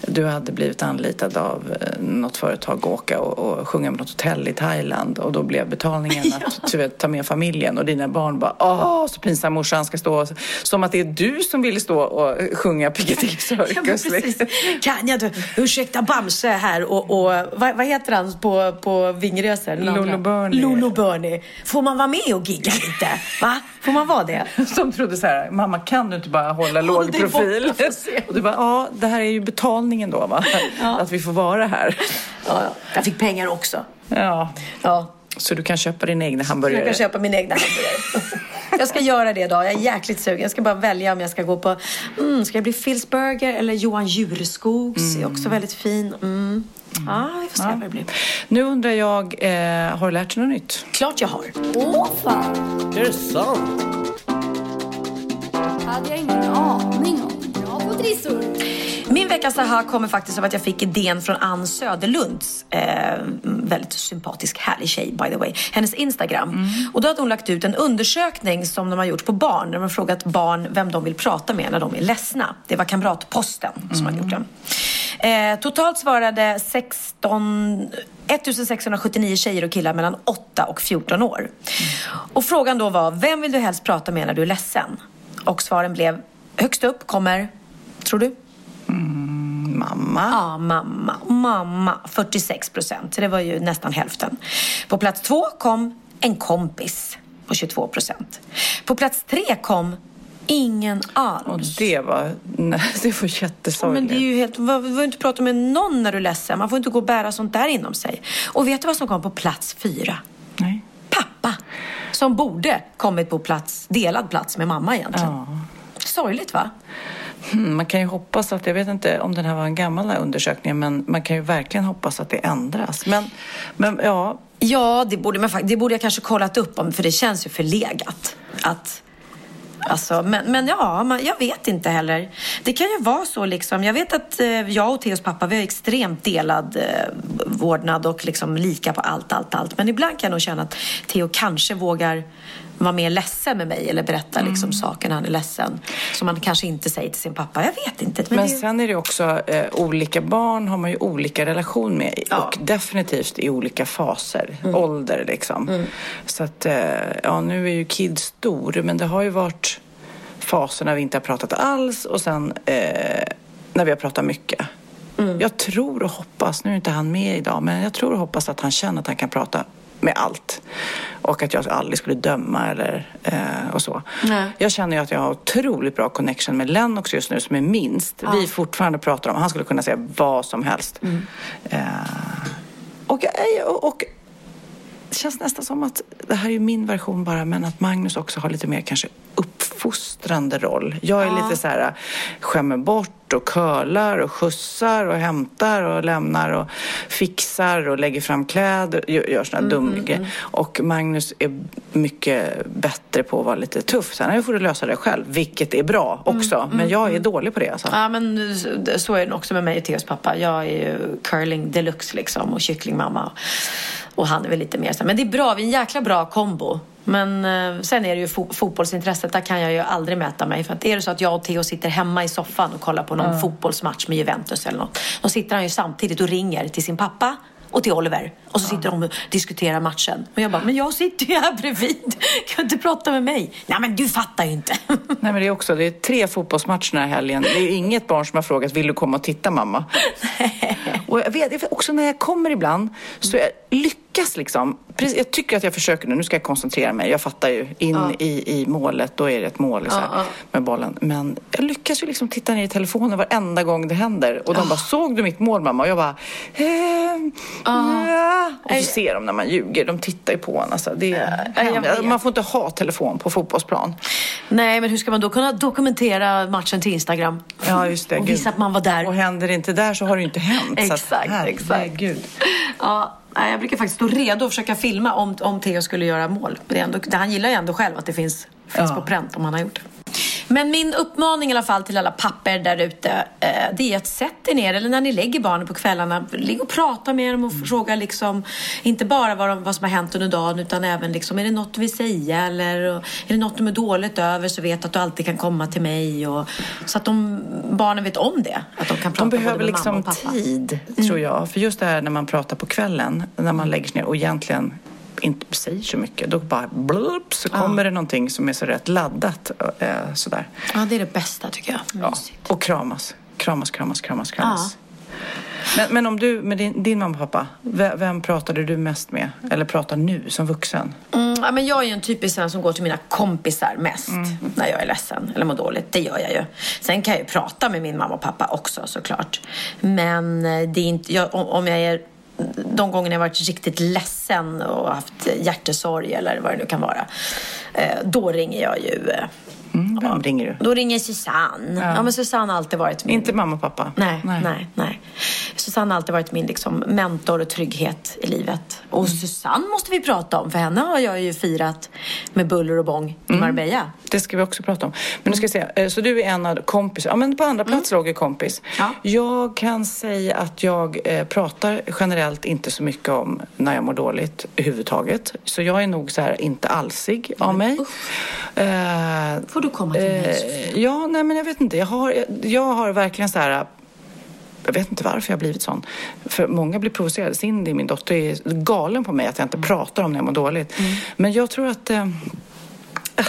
du hade blivit anlitad av eh, något företag att åka och, och sjunga med något hotell i Thailand och då blev betalningen att vet, ta med familjen och dina barn bara åh så pinsam morsan ska stå som att det är du som ville stå och sjunga Piccadilly Ja, Circus. precis. liksom. Kan jag du, ursäkta Bamse här och, och vad, vad heter han på, på andra? Lolo Bernie. Lolo Bernie. Får man vara med och gigga lite? Va? Får man vara det? Som trodde så här, mamma kan du inte bara hålla låg profil? Och du bara, ja det här är ju betalningen då va? Att vi får vara här. Ja, ja. Jag fick pengar också. Ja, Ja. så du kan köpa din egna Jag hamburgare. kan köpa min egna hamburgare. Jag ska göra det idag. Jag är jäkligt sugen. Jag ska bara välja om jag ska gå på... Mm, ska jag bli Phil's Burger eller Johan Jureskogs? är också väldigt fin. Mm. Ja, vi får se vad det blir. Nu undrar jag, eh, har du lärt dig något nytt? Klart jag har. Åh fan, Är det sant? Hade jag ingen aning om. Bra på trissor. Min veckans aha kommer faktiskt av att jag fick idén från Ann Söderlunds, eh, väldigt sympatisk, härlig tjej by the way, hennes Instagram. Och då hade hon lagt ut en undersökning som de har gjort på barn, där de har frågat barn vem de vill prata med när de är ledsna. Det var Kamratposten som hade gjort den. Eh, totalt svarade 16, 1679 tjejer och killar mellan 8 och 14 år. Och frågan då var, vem vill du helst prata med när du är ledsen? Och svaren blev, högst upp kommer, tror du? Mamma? Ja, mamma. Mamma, 46 procent. Det var ju nästan hälften. På plats två kom en kompis på 22 procent. På plats tre kom ingen alls. Och det var, nej, det var Ja, jättesorgligt. men det är ju helt, du får inte prata med någon när du är ledsen. Man får inte gå och bära sånt där inom sig. Och vet du vad som kom på plats fyra? Som borde kommit på plats, delad plats med mamma egentligen. Ja. Sorgligt va? Hmm, Man kan ju hoppas att, jag vet inte om den här var en gammal undersökningen, men man kan ju verkligen hoppas att det ändras. Men, men ja, Ja, det borde, man, det borde jag kanske kollat upp om, för det känns ju förlegat. Att, alltså, men, men ja, man, jag vet inte heller. Det kan ju vara så liksom. Jag vet att eh, jag och Theos pappa, vi har extremt delad eh, vårdnad och liksom lika på allt, allt, allt. Men ibland kan jag nog känna att Theo kanske vågar vara mer ledsen med mig eller berätta liksom saker när han är ledsen. Som man kanske inte säger till sin pappa. Jag vet inte. Men, Men det, sen är det också eh, olika barn har man ju olika relation med Ja. Mm. och definitivt i olika faser, ålder liksom. Så att, eh, ja nu är ju Kid stor men det har ju varit faser när vi inte har pratat alls och sen eh, när vi har pratat mycket. Mm. Jag tror och hoppas, nu är inte han med idag, men jag tror och hoppas att han känner att han kan prata med allt. Och att jag aldrig skulle döma eller eh, och så. Nej. Jag känner ju att jag har otroligt bra connection med Lennox just nu som är minst. Vi fortfarande pratar om, han skulle kunna säga vad som helst. Eh, och, och, och det känns nästan som att det här är min version bara, men att Magnus också har lite mer kanske uppfostrande roll. Jag är lite så här, skämmer bort och curlar och skjutsar och hämtar och lämnar och fixar och lägger fram kläder, gör, gör sådana dumma grejer. Och Magnus är mycket bättre på att vara lite tuff. Sen får du lösa det själv, vilket är bra också. men jag är dålig på det. Alltså. Ja, men så är det också med mig och Theos pappa. Jag är ju curling deluxe liksom och kycklingmamma. Och han är väl lite mer så. Men det är bra, vi är en jäkla bra kombo. Men eh, sen är det ju fo- fotbollsintresset, där kan jag ju aldrig mäta mig. För att är det så att jag och Theo sitter hemma i soffan och kollar på någon fotbollsmatch med Juventus eller något. Då sitter han ju samtidigt och ringer till sin pappa och till Oliver. Och så sitter de och diskuterar matchen. Och jag bara, men jag sitter ju här bredvid. Kan du inte prata med mig? Nej men du fattar ju inte. Nej, men det är också det är tre fotbollsmatcher den här helgen. Det är inget barn som har frågat vill du komma och titta mamma? och jag vet, jag vet också när jag kommer ibland så jag lyckas liksom. Precis, jag tycker att jag försöker nu. Nu ska jag koncentrera mig. Jag fattar ju. In i, i målet, då är det ett mål så här, med bollen. Men jag lyckas ju liksom titta ner i telefonen varenda gång det händer. Och de bara, såg du mitt mål mamma? Och jag bara, ehm, ja. Och så ser de när man ljuger. De tittar ju på en. Alltså. Det är, Ja, vet. man får inte ha telefon på fotbollsplan. Nej, men hur ska man då kunna dokumentera matchen till Instagram? Ja, just det. Och Gud. visa att man var där. Och händer det inte där så har det ju inte hänt. Så att, Exakt, exakt. herregud. Ja, nej, jag brukar faktiskt stå redo att försöka filma om, om Theo skulle göra mål. Det ändå, han gillar ju ändå själv att det finns, finns Ja. på pränt om han har gjort det. Men min uppmaning i alla fall till alla papper där ute, eh, det är att sätt er ner, eller när ni lägger barnen på kvällarna, ligg och prata med dem och fråga liksom, inte bara vad, de, vad som har hänt under dagen, utan även liksom, är det något du vill säga eller är det något du är dåligt över så vet att du alltid kan komma till mig. Och, så att de, barnen vet om det, att de kan prata De behöver liksom tid, tror jag. För just det här när man pratar på kvällen, när man lägger sig ner och egentligen inte säger så mycket. Då bara blup, så kommer det någonting som är så rätt laddat. Eh, sådär. Ja, det är det bästa tycker jag. Ja. Och kramas. Kramas, kramas, kramas, kramas. Men, men om du, med din, din mamma och pappa, vem, vem pratade du mest med? Eller pratar nu som vuxen? Mm, ja, men jag är ju en typisk sån som går till mina kompisar mest när jag är ledsen eller mår dåligt. Det gör jag ju. Sen kan jag ju prata med min mamma och pappa också såklart. Men eh, det är inte, jag, om jag är de gångerna jag varit riktigt ledsen och haft hjärtesorg eller vad det nu kan vara. Eh, då ringer jag ju. Eh, Mm, vem ringer du? Då ringer Susanne. Ja. men Susanne har alltid varit min Inte mamma och pappa? Nej, nej, nej. Susanne Susanne har alltid varit min liksom, mentor och trygghet i livet. Och Susanne måste vi prata om, för henne har jag ju firat med buller och bång i Marbella. Det ska vi också prata om. Men nu ska jag säga, eh, så du är en av kompisar. Ja, men på andra plats låg ju kompis. Ja. Jag kan säga att jag eh, pratar generellt inte så mycket om när jag mår dåligt överhuvudtaget. Så jag är nog så här inte alsig av mig. Eh, Får du komma till mig? eh, ja, nej men jag vet inte. Jag har, jag, jag har verkligen så här jag vet inte varför jag har blivit sån. För många blir provocerade. Cindy, min dotter, är galen på mig att jag inte pratar om när jag mår dåligt. Men jag tror att... Eh,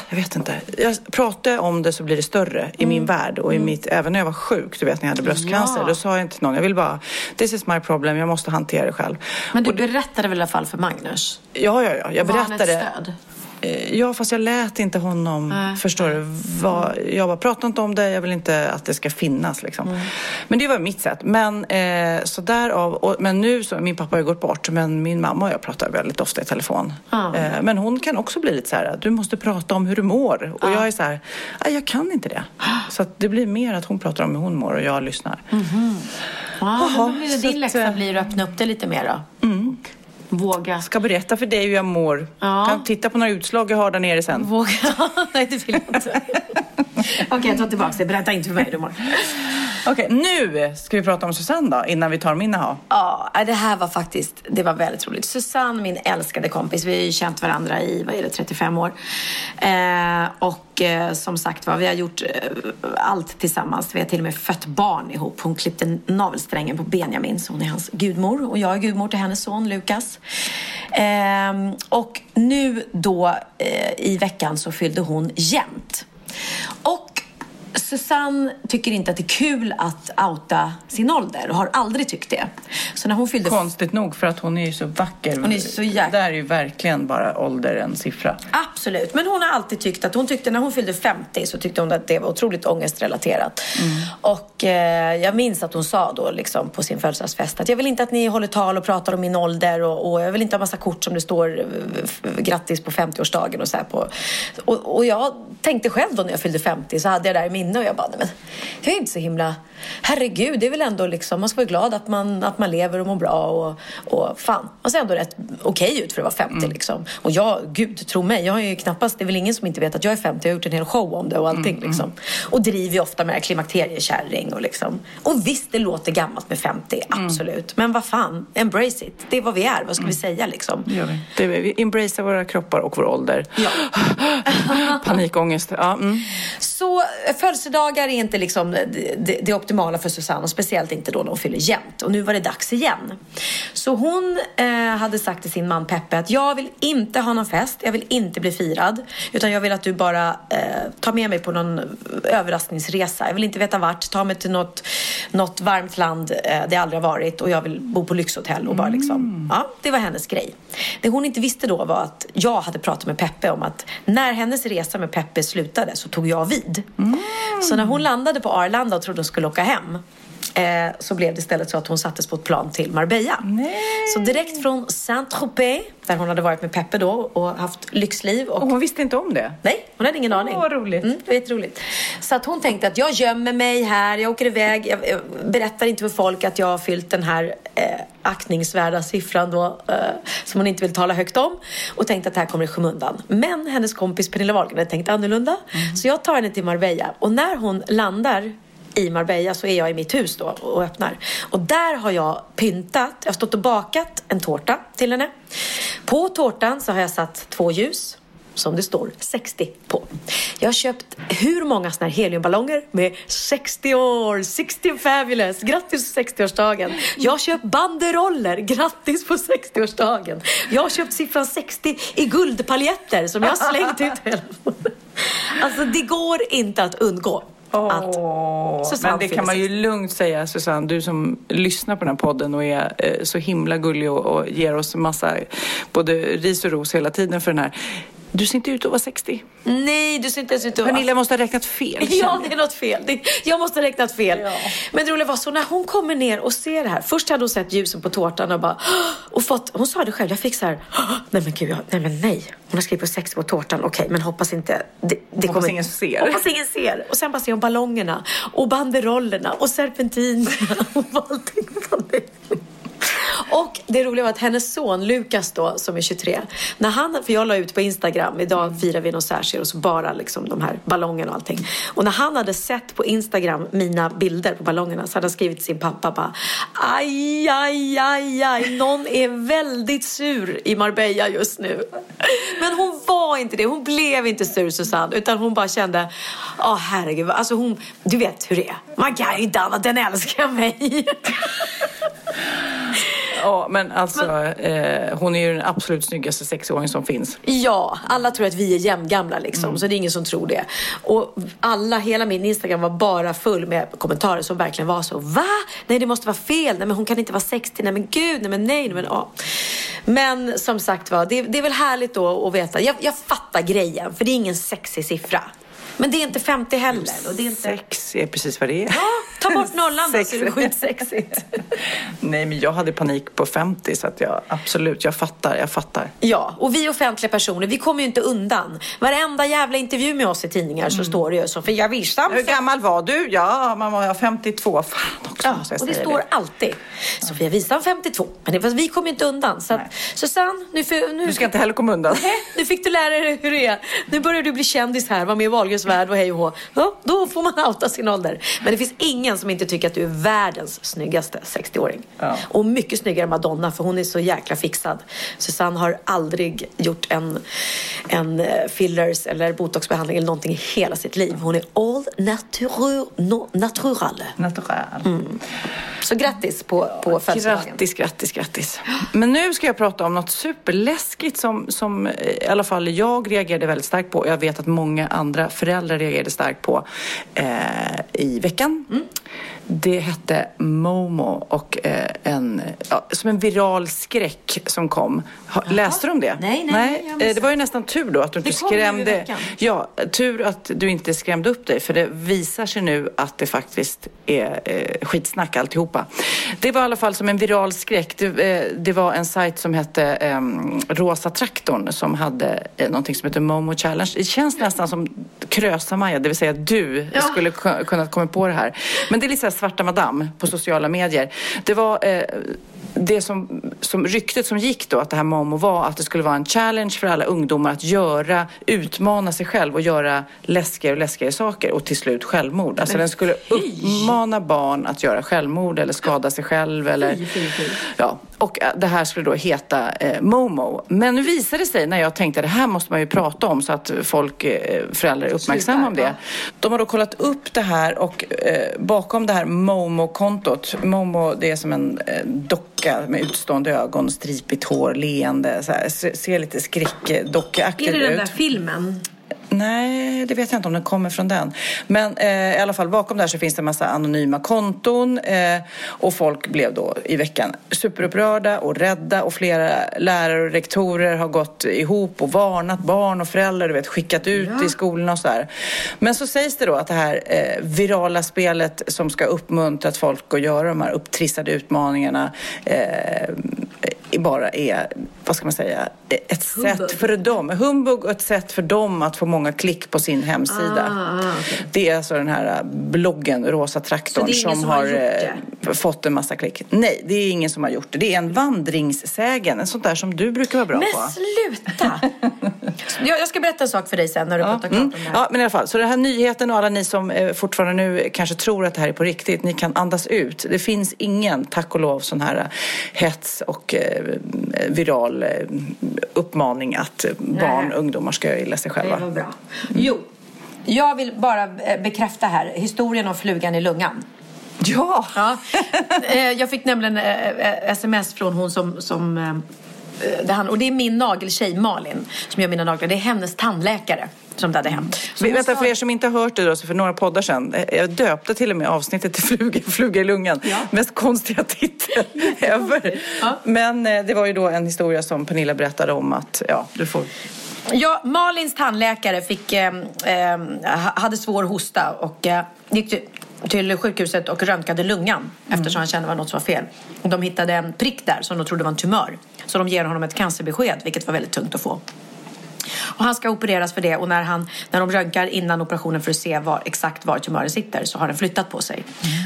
jag vet inte. Jag pratar jag om det så blir det större i min värld. Och i mitt, även när jag var sjuk, du vet när jag hade bröstcancer. Ja. Då sa jag inte till någon, jag vill bara, this is my problem, jag måste hantera det själv. Men du berättade väl i alla fall för Magnus? Ja, ja, ja. Jag Var han ett berättade. stöd? Eh, Ja, fast jag lät inte honom, Nej. förstår du? Vad, jag bara, prata inte om det, jag vill inte att det ska finnas liksom. Men det var mitt sätt. Men eh, så därav, och, men nu så, min pappa har ju gått bort, men min mamma och jag pratar väldigt ofta i telefon. Ja. Eh, men hon kan också bli lite så här, du måste prata om hur du mår. Och jag är så här, "Nej, jag kan inte det. Så det blir mer att hon pratar om hur hon mår och jag lyssnar. Då blir det så din läxa eh, blir att öppna upp det lite mer då. Våga. Ska berätta för dig hur jag mår. Ja. Kan titta på några utslag jag har där nere sen. Våga. Nej, det vill jag inte. Okej, jag tar tillbaka det. Berätta inte för mig hur du mår. Okej, nu ska vi prata om Susanne då, innan vi tar min aha. Ja, äh, det här var faktiskt, det var väldigt roligt. Susanne, min älskade kompis, vi har ju känt varandra i, vad är det, 35 år. Eh, och eh, som sagt var, vi har gjort eh, allt tillsammans. Vi har till och med fött barn ihop. Hon klippte navelsträngen på Benjamin, så hon är hans gudmor. Och jag är gudmor till hennes son Lukas. Eh, och nu då eh, i veckan så fyllde hon jämnt. Och Susanne tycker inte att det är kul att outa sin ålder och har aldrig tyckt det. Så när hon fyllde... Konstigt nog, för att hon är ju så vacker. Hon är så jäk- Där är ju verkligen bara ålder en siffra. Absolut, men hon har alltid tyckt att hon tyckte när hon fyllde 50 så tyckte hon att det var otroligt ångestrelaterat. Och eh, jag minns att hon sa då liksom på sin födelsedagsfest att jag vill inte att ni håller tal och pratar om min ålder och, och jag vill inte ha massa kort som det står eh, grattis på 50-årsdagen och så här på. Och, och jag tänkte själv då när jag fyllde 50 så hade jag det där i minne och jag bara, nej men jag är inte så himla, herregud det är väl ändå liksom, man ska vara glad att man, att man lever och mår bra och, och fan, man ser ändå rätt okej ut för att vara 50 liksom. Och jag, gud tro mig, jag har ju knappast, det är väl ingen som inte vet att jag är 50, jag har gjort en hel show om det och allting liksom. Och driver ju ofta med klimakteriekärring och liksom. Och visst, det låter gammalt med 50, absolut. Men vad fan, embrace it. Det är vad vi är, vad ska vi säga liksom? Det gör vi. Det vi embracear våra kroppar och vår ålder. Ja. Panikångest. Ja, mm. Så eh, födelsedagar är inte liksom det, det, det optimala för Susanne och speciellt inte då när hon fyller jämnt. Och nu var det dags igen. Så hon eh, hade sagt till sin man Peppe att jag vill inte ha någon fest, jag vill inte bli firad. Utan jag vill att du bara eh, tar med mig på någon eh, överraskningsresa. Jag vill inte veta vart, ta mig till något, något varmt land eh, det aldrig har varit och jag vill bo på lyxhotell och bara liksom, ja, det var hennes grej. Det hon inte visste då var att jag hade pratat med Peppe om att när hennes resa med Peppe slutade så tog jag vid. Så när hon landade på Arlanda och trodde hon skulle åka hem eh, så blev det istället så att hon sattes på ett plan till Marbella. Så direkt från Saint-Tropez, där hon hade varit med Peppe då och haft lyxliv. Och... Och hon visste inte om det. Nej, hon hade ingen aning. Åh, vad roligt. Mm, det var jätteroligt. Så att hon tänkte att jag gömmer mig här, jag åker iväg, jag, jag berättar inte för folk att jag har fyllt den här eh, aktningsvärda siffran då, eh, som hon inte vill tala högt om. Och tänkte att det här kommer i skymundan. Men hennes kompis Pernilla Wahlgren tänkte annorlunda. Så jag tar henne till Marbella. Och när hon landar i Marbella så är jag i mitt hus då och öppnar. Och där har jag pyntat, jag har stått och bakat en tårta till henne. På tårtan så har jag satt två ljus som det står 60 på. Jag har köpt hur många såna här heliumballonger med 60 år, 60 fabulous, grattis på 60-årsdagen. Jag har köpt banderoller, grattis på 60-årsdagen. Jag har köpt siffran 60 i guldpaljetter som jag har slängt ut hela Alltså det går inte att undgå att Susanne Men det kan man ju lugnt säga, Susanne, du som lyssnar på den här podden och är eh, så himla gullig och, och ger oss massa både ris och ros hela tiden för den här. Du ser inte ut att vara 60. Nej, du ser inte ens ut att vara... Pernilla måste ha räknat fel. Ja, det är något fel. Det, jag måste ha räknat fel. Men det roliga var så när hon kommer ner och ser det här. Först hade hon sett ljusen på tårtan och bara och fått, hon sa det själv, jag fick så här, nej men gud, jag, nej men nej. Hon har skrivit på sex på tårtan, okej, men hoppas inte, det, det Hoppas kommer, ingen ser. Hoppas ingen ser. Och sen bara ser hon ballongerna och banderollerna och serpentinerna och allting. Och det roliga var att hennes son Lukas då, som är 23, när han, för jag la ut på Instagram, idag firar vi något särskilt och så bara liksom de här ballongerna och allting. Och när han hade sett på Instagram mina bilder på ballongerna så hade han skrivit till sin pappa bara aj, aj, aj, aj, någon är väldigt sur i Marbella just nu. Men hon var inte det, hon blev inte sur Susanne, utan hon bara kände, ja herregud, alltså hon, du vet hur det är. Man kan ju inte annat än älska mig. Ja, men alltså eh, hon är ju den absolut snyggaste sexåring som finns. Ja, alla tror att vi är jämngamla liksom, så det är ingen som tror det. Och alla, hela min Instagram var bara full med kommentarer som verkligen var så. Va? Nej, det måste vara fel. Nej, men hon kan inte vara 60. Nej, men gud. Nej, men nej. nej men, ja. men som sagt var, det, det är väl härligt då att veta. Jag, jag fattar grejen, för det är ingen sexig siffra. Men det är inte 50 heller. Och det är inte... Sex är precis vad det är. Ja, ta bort nollan då så är det skitsexigt. Nej, men jag hade panik på 50 så att jag absolut, jag fattar, jag fattar. Ja, och vi offentliga personer, vi kommer ju inte undan. Varenda jävla intervju med oss i tidningar så står det ju så. För jag visste Hur gammal var du? Ja, man var 52. Fan också Ja, måste jag och det står alltid. Sofia Wistam 52. Men det, vi kommer inte undan. Så att, Susanne, nu, för, nu, Du ska inte heller komma undan. Nej, nu fick du lära dig hur det är. Nu börjar du bli kändis här, vara med i Wahlgrens värld och hej och hå. Ja, då får man outa sin ålder. Men det finns ingen som inte tycker att du är världens snyggaste 60-åring. Ja. Och mycket snyggare än Madonna, för hon är så jäkla fixad. Susanne har aldrig gjort en, en eh, fillers eller botoxbehandling eller någonting i hela sitt liv. Hon är all natur, no, natural. Natural. Så grattis på, på födelsedagen. Grattis, grattis, grattis. Men nu ska jag prata om något superläskigt som, som eh, i alla fall jag reagerade väldigt starkt på. Jag vet att många andra föräldrar reagerade starkt på eh, i veckan. Mm. Det hette Momo och eh, en, ja, som en viral skräck som kom. Ha, läste du om det? Nej, nej, nej, eh, det var ju nästan tur då att du inte Det kom skrämde. Ja, tur att du inte skrämde upp dig för det visar sig nu att det faktiskt är eh, skitsnack alltihopa. Det var i alla fall som en viral skräck. Det, eh, det var en sajt som hette eh, Rosa traktorn som hade eh, någonting som heter Momo Challenge. Det känns nästan som Krösa-Maja, det vill säga du skulle ku- kunnat komma på det här. Men det är lite så här svarta madam på sociala medier. Det var eh, det som, som ryktet som gick då att det här Momo var att det skulle vara en challenge för alla ungdomar att göra, utmana sig själv och göra läskigare och läskigare saker och till slut självmord. Alltså den skulle uppmana barn att göra självmord eller skada sig själv eller ja. Och eh, det här skulle då heta eh, Momo. Men nu visade det sig när jag tänkte det här måste man ju prata om så att folk, eh, föräldrar är uppmärksamma om det. De har då kollat upp det här och eh, bakom det här Momo-kontot, Momo det är som en eh, docka med utstående ögon, stripigt hår, leende, så här, ser, lite skräckdockeaktigt Är ut. det den där filmen? Nej, det vet jag inte om den kommer från den. Men eh, i alla fall bakom där så finns det en massa anonyma konton eh, och folk blev då i veckan superupprörda och rädda och flera lärare och rektorer har gått ihop och varnat barn och föräldrar, du vet, skickat ut i skolorna och så här. Men så sägs det då att det här eh, virala spelet som ska uppmuntra att folk att göra de här upptrissade utmaningarna eh, bara är, vad ska man säga, ett sätt för dem, humbug och ett sätt för dem att få många klick på sin hemsida. Ah, Det är alltså den här bloggen Rosa traktorn som, som har har eh, fått en massa klick. Nej, det är ingen som har gjort det. Det är en vandringssägen, en sånt där som du brukar vara bra Men på. sluta! jag, jag ska berätta en sak för dig sen när du Ja, pratar klart mm. om det här. ja, men i alla fall. Så den här nyheten och alla ni som eh, fortfarande nu kanske tror att det här är på riktigt, ni kan andas ut. Det finns ingen, tack och lov, sån här hets och eh, viral eh, uppmaning att barn och ungdomar ska göra illa sig Det själva. var bra. Jo, jag vill bara eh, bekräfta här historien om flugan i lungan. Ja! Ja. Eh, Jag fick nämligen sms från hon som, som det han, och det är min nageltjej Malin som gör mina naglar. Det är hennes tandläkare som det hade hänt. Hon vänta, sa- för er som inte har hört det då, så för några poddar sedan. eh, Jag döpte till och med avsnittet till Fluga, fluga i lungan. Mest konstiga titel ever. Men eh, det var ju då en historia som Pernilla berättade om att, ja, du får Ja, Malins tandläkare fick, eh, eh, hade svår hosta och eh, gick till, sjukhuset och röntgade lungan eftersom han kände att det var något som var fel. Och de hittade en prick där som de trodde var en tumör. Så de ger honom ett cancerbesked, vilket var väldigt tungt att få. Och han ska opereras för det och när, han, när de röntgar innan operationen för att se var, exakt var tumören sitter så har den flyttat på sig.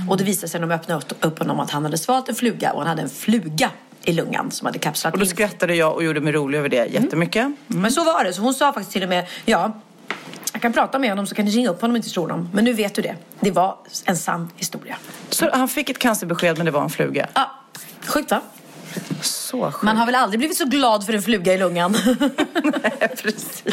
Och det visade sig när de öppnade upp, upp honom att han hade svalt en fluga och han hade en fluga i lungan som hade kapslat Och då in. skrattade jag och gjorde mig rolig över det jättemycket. Men så var det. Så hon sa faktiskt till och med, ja, jag kan prata med honom så kan ni ringa upp honom om inte tror honom. Men nu vet du det. Det var en sann historia. Så han fick ett cancerbesked men det var en fluga. Ja, sjukt va? Så sjukt. Man har väl aldrig blivit så glad för en fluga i lungan. Precis.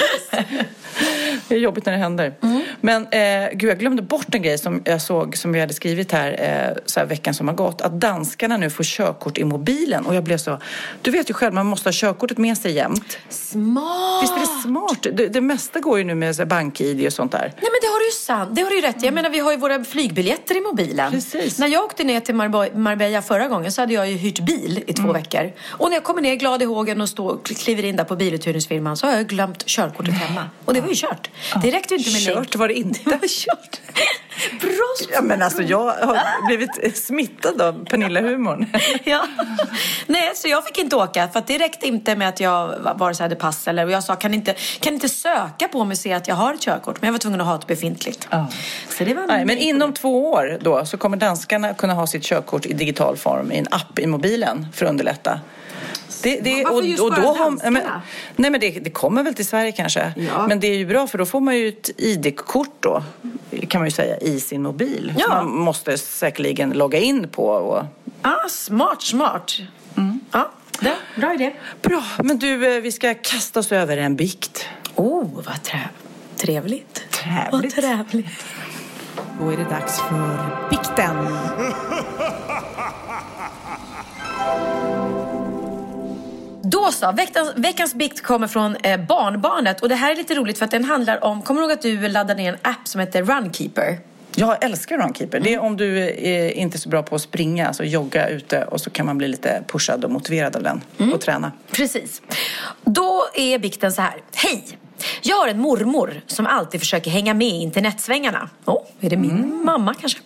Det är jobbigt när det händer. Mm. Men eh, gud, jag glömde bort en grej som jag såg som vi hade skrivit här, eh, så här veckan som har gått. Att danskarna nu får körkort i mobilen. Och jag blev så... Du vet ju själv, man måste ha körkortet med sig jämt. Smart! Visst är det smart? Det, det mesta går ju nu med bank-id och sånt där. Nej men det har du ju sant. Det har du ju rätt i. Jag menar vi har ju våra flygbiljetter i mobilen. Precis. När jag åkte ner till Marbella förra gången så hade jag ju hyrt bil i två Mm. veckor. Och när jag kommer ner glad i hågen och står, kliver in där på biluthyrningsfirman så har jag glömt körkortet hemma. Och det var ju kört. Det räckte inte med Kört var det inte. Det var kört. Bra Ja, men alltså, jag har blivit smittad av Pernilla-humorn. Ja. Nej, så jag fick inte åka för det räckte inte med att jag vare sig hade pass eller och jag sa kan inte, kan inte söka på mig och se att jag har ett körkort men jag var tvungen att ha ett befintligt. Så det var Nej, men inom två år då så kommer danskarna kunna ha sitt körkort i digital form i en app i mobilen för att underlätta. Det, det, Varför just bara har, danskarna? men, Nej men det, det kommer väl till Sverige kanske. Ja. Men det är ju bra för då får man ju ett ID-kort då kan man ju säga i sin mobil. Ja. Som man måste säkerligen logga in på. Och... Ah, smart, smart. Mm. Ja, det, bra idé. Bra, men du eh, vi ska kasta oss över en bikt. Oh, vad trä trevligt. Trevligt. Vad trevligt. Då är det dags för bikten. Då så, veckans, veckans bikt kommer från eh, Barnbarnet och det här är lite roligt för att den handlar om, kommer du ihåg att du laddade ner en app som heter Runkeeper? Jag älskar Runkeeper. Det är om du är inte är så bra på att springa, alltså jogga ute och så kan man bli lite pushad och motiverad av den och träna. Precis. Då är bikten så här. Hej! Jag har en mormor som alltid försöker hänga med i internetsvängarna. Åh, är det min mamma kanske?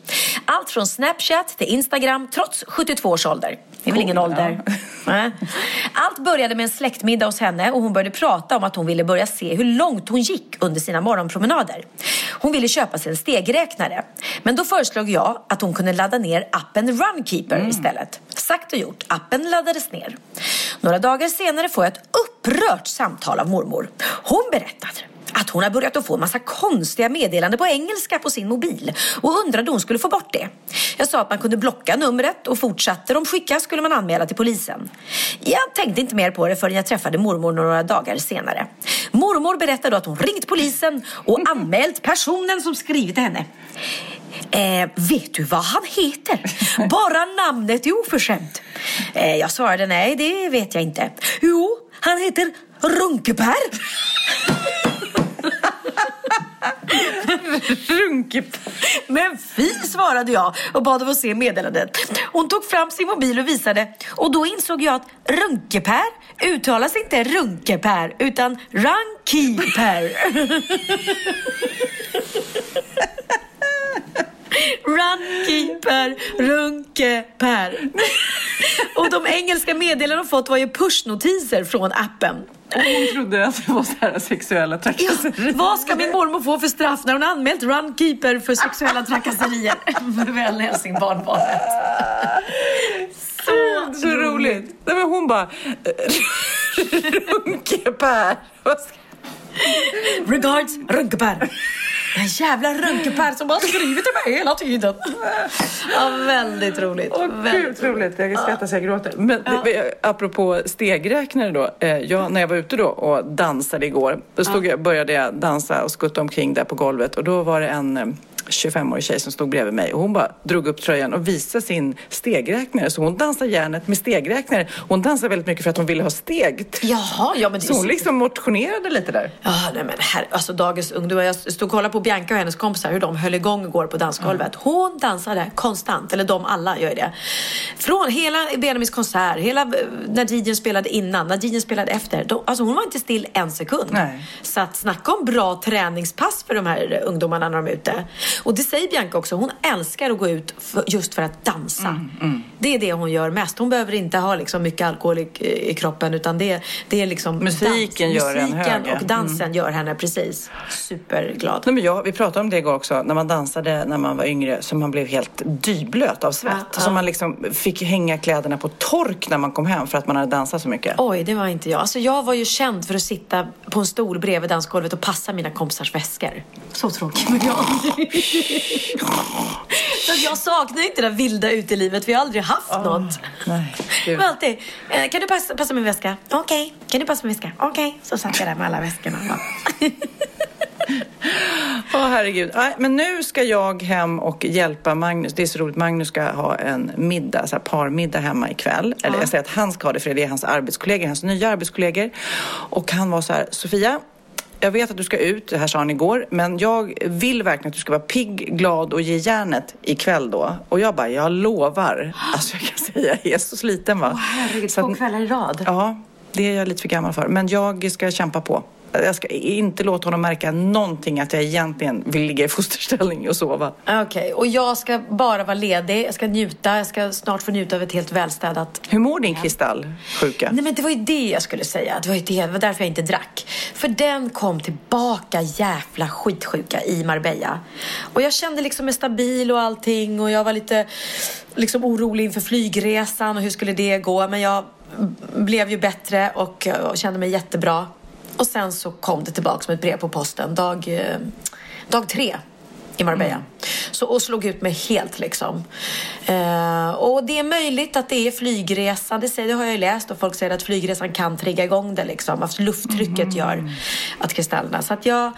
Allt från Snapchat till Instagram trots 72 års ålder. Det är väl ingen ålder? Allt började med en släktmiddag hos henne och hon började prata om att hon ville börja se hur långt hon gick under sina morgonpromenader. Hon ville köpa sig en stegräknare. Men då föreslog jag att hon kunde ladda ner appen Runkeeper istället. Sagt och gjort, appen laddades ner. Några dagar senare får jag ett upprört samtal av mormor. Hon berättar att hon har börjat att få en massa konstiga meddelanden på engelska på sin mobil och undrade om hon skulle få bort det. Sa att man kunde blocka numret och fortsatte de skicka skulle man anmäla till polisen. Jag tänkte inte mer på det förrän jag träffade mormor några dagar senare. Mormor berättade då att hon ringt polisen och anmält personen som skrivit till henne. Eh, vet du vad han heter? Bara namnet är oförskämt. Eh, jag svarade nej, det vet jag inte. Jo, han heter Runkeberg. Runkepär. Men fy, svarade jag och bad om att se meddelandet. Hon tog fram sin mobil och visade och då insåg jag att Runkepär uttalas inte Runkepär utan Runkeeper. Runkeeper, Runkepär. Och de engelska meddelanden hon fått var ju pushnotiser från appen. Hon trodde att det var så här sexuella Ja, trakasserier. vad ska min mormor få för straff när hon anmält Runkeeper för sexuella trakasserier? Väl Helsingbarnbarnet. Så, så roligt. Nej, men hon bara... Ska- Regards Runkepär. Den jävla Runkepär som bara skriver till mig hela tiden. Ja, väldigt roligt. Åh, väldigt gud, roligt. Jag skrattar så jag gråter. Men det, apropå stegräknare då. eh, Jag, när jag var ute då och dansade igår, då stod jag, började jag dansa och skutta omkring där på golvet och då var det en, eh, 25-årig tjej som stod bredvid mig och hon bara drog upp tröjan och visade sin stegräknare. Så hon dansar järnet med stegräknare. Hon dansar väldigt mycket för att hon ville ha steg. Jaha, ja men det Så hon liksom motionerade lite där. Ja, nej men här, alltså dagens ungdomar. Jag stod och kollade på Bianca och hennes kompisar hur de höll igång igår på dansgolvet. Hon dansade konstant, eller de alla gör det. Från hela Benjamins konsert, hela eh, när DJn spelade innan, när DJn spelade efter. De, alltså hon var inte still en sekund. Nej. Så att snacka om bra träningspass för de här ungdomarna när de är ute. Och det säger Bianca också, hon älskar att gå ut för, just för att dansa. Det är det hon gör mest. Hon behöver inte ha liksom mycket alkohol i, i kroppen utan det, det är liksom Musiken gör en musiken och dansen gör henne precis superglad. Nej, men jag, vi pratade om det igår också, när man dansade när man var yngre så man blev helt dyblöt av svett. Ja, Så ja. man liksom fick hänga kläderna på tork när man kom hem för att man hade dansat så mycket. Oj, det var inte jag. Alltså jag var ju känd för att sitta på en stol bredvid dansgolvet och passa mina kompisars väskor. Så tråkigt var jag Så jag saknar inte det där vilda utelivet. Vi har aldrig haft något. Nej, gud. var alltid, eh, kan du passa, passa min väska? Okej. Kan du passa min väska? Okej. Så satt jag där med alla väskorna. Åh herregud. Nej, men nu ska jag hem och hjälpa Magnus. Det är så roligt. Magnus ska ha en middag, så här parmiddag hemma ikväll. Eller jag säger att han ska ha det för det är hans arbetskollegor, hans nya arbetskollegor. Och han var så här, Sofia, jag vet att du ska ut, det här sa han igår, men jag vill verkligen att du ska vara pigg, glad och ge järnet ikväll då. Och jag bara, jag lovar. Alltså jag kan säga, jag är så sliten va. Herregud, Så att- två kvällar i rad. Ja, det är jag lite för gammal för. Men jag ska kämpa på. Jag ska inte låta honom märka någonting att jag egentligen vill ligga i fosterställning och sova. Okej, och jag ska bara vara ledig. Jag ska njuta. Jag ska snart få njuta av ett helt välstädat Hur mår din kristallsjuka? Nej men det var ju det jag skulle säga. Det var ju det, det var därför jag inte drack. För den kom tillbaka jävla skitsjuka i Marbella. Och jag kände liksom mig stabil och allting och jag var lite liksom orolig inför flygresan och hur skulle det gå. Men jag blev ju bättre och, och kände mig jättebra. Och sen så kom det tillbaka som ett brev på posten. Dag, eh, dag tre i Marbella. Så, och slog ut mig helt liksom. Eh, och det är möjligt att det är flygresa, det, säger, det har jag ju läst och folk säger att flygresan kan trigga igång det liksom. Att lufttrycket gör att kristallerna. Så att jag,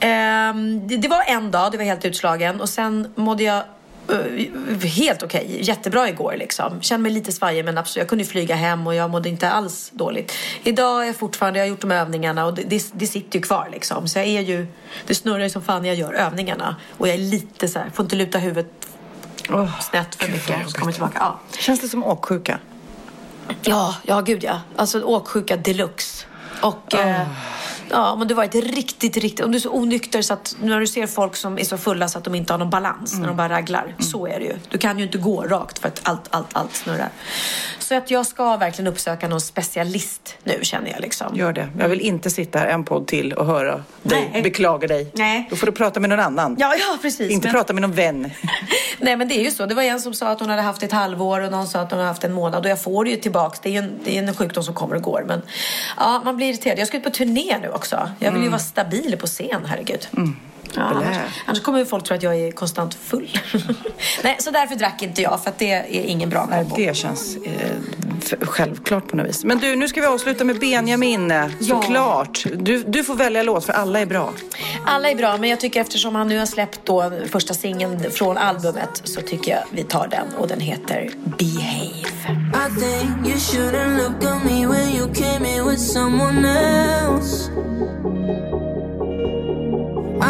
ehm, det, det var en dag, det var helt utslagen och sen mådde jag eh, helt okej, jättebra igår liksom. Kände mig lite svajig men absolut, jag kunde flyga hem och jag mådde inte alls dåligt. Idag är jag fortfarande, jag har gjort de övningarna och det, det, det sitter ju kvar liksom. Så jag är ju, det snurrar ju som fan när jag gör övningarna. Och jag är lite så här, får inte luta huvudet snett för mycket. Så kommer tillbaka. Ja. Känns det som åksjuka? Ja, ja gud ja. Alltså åksjuka deluxe. Och eh, ja, men du varit riktigt, riktigt... Om du är så onykter så att när du ser folk som är så fulla så att de inte har någon balans när de bara raglar. Så är det ju. Du kan ju inte gå rakt för att allt, allt, allt snurrar. Så att jag ska verkligen uppsöka någon specialist nu känner jag liksom. Gör det. Jag vill inte sitta här en podd till och höra dig Nej. beklaga dig. Nej. Då får du prata med någon annan. Ja, ja precis. Inte Men- prata med någon vän. Nej men det är ju så. Det var en som sa att hon hade haft ett halvår och någon sa att hon hade haft en månad och jag får det ju tillbaks. Det är ju en, det är en sjukdom som kommer och går. Men ja, man blir irriterad. Jag ska ut på turné nu också. Jag vill ju vara stabil på scen, herregud. Ja, annars, annars kommer ju folk tro att jag är konstant full. Nej, så därför drack inte jag för att det är ingen bra Nej, kombo. det känns eh, självklart på något vis. Men du, nu ska vi avsluta med Benjamin. eh, Såklart. Du, du får välja låt för alla är bra. Alla är bra, men jag tycker eftersom han nu har släppt då första singeln från albumet så tycker jag vi tar den och den heter Behave. I think you shouldn't look at me when you came in with someone else.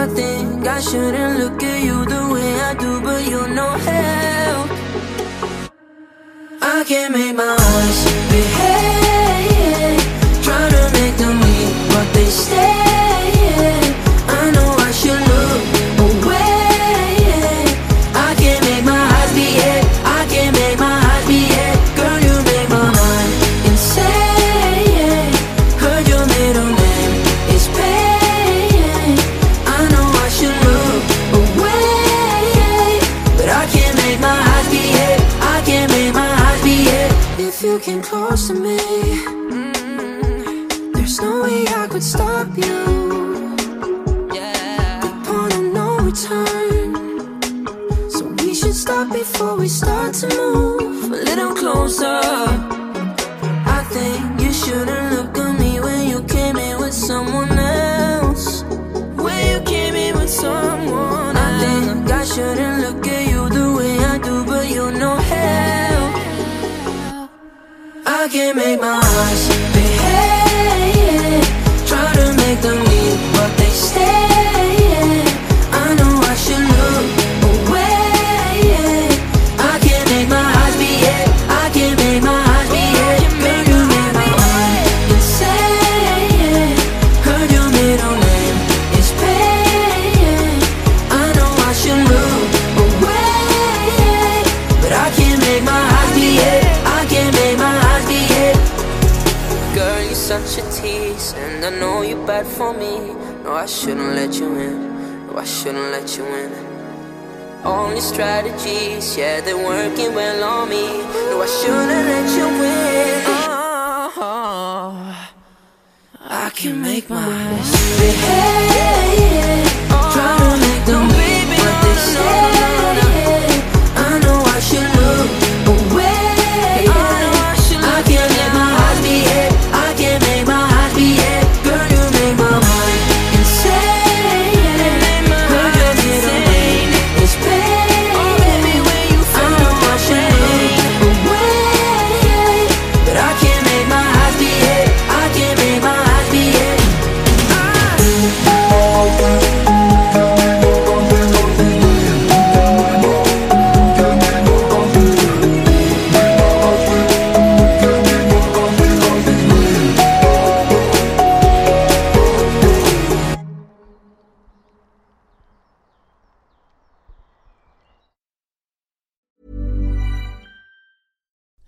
I think I shouldn't look at you the way I do, but you're no help. I can't make my eyes behave. Try to make them leave, but they stay. to move a little closer. I think you shouldn't look at me when you came in with someone else. When you came in with someone, else. I think I shouldn't look at you the way I do, but you know hell. I can't make my eyes. Bad for me. No, I shouldn't let you in. No, I shouldn't let you in. Only strategies, yeah, they're working well on me. No, I shouldn't let you win. Oh, I can make my behave.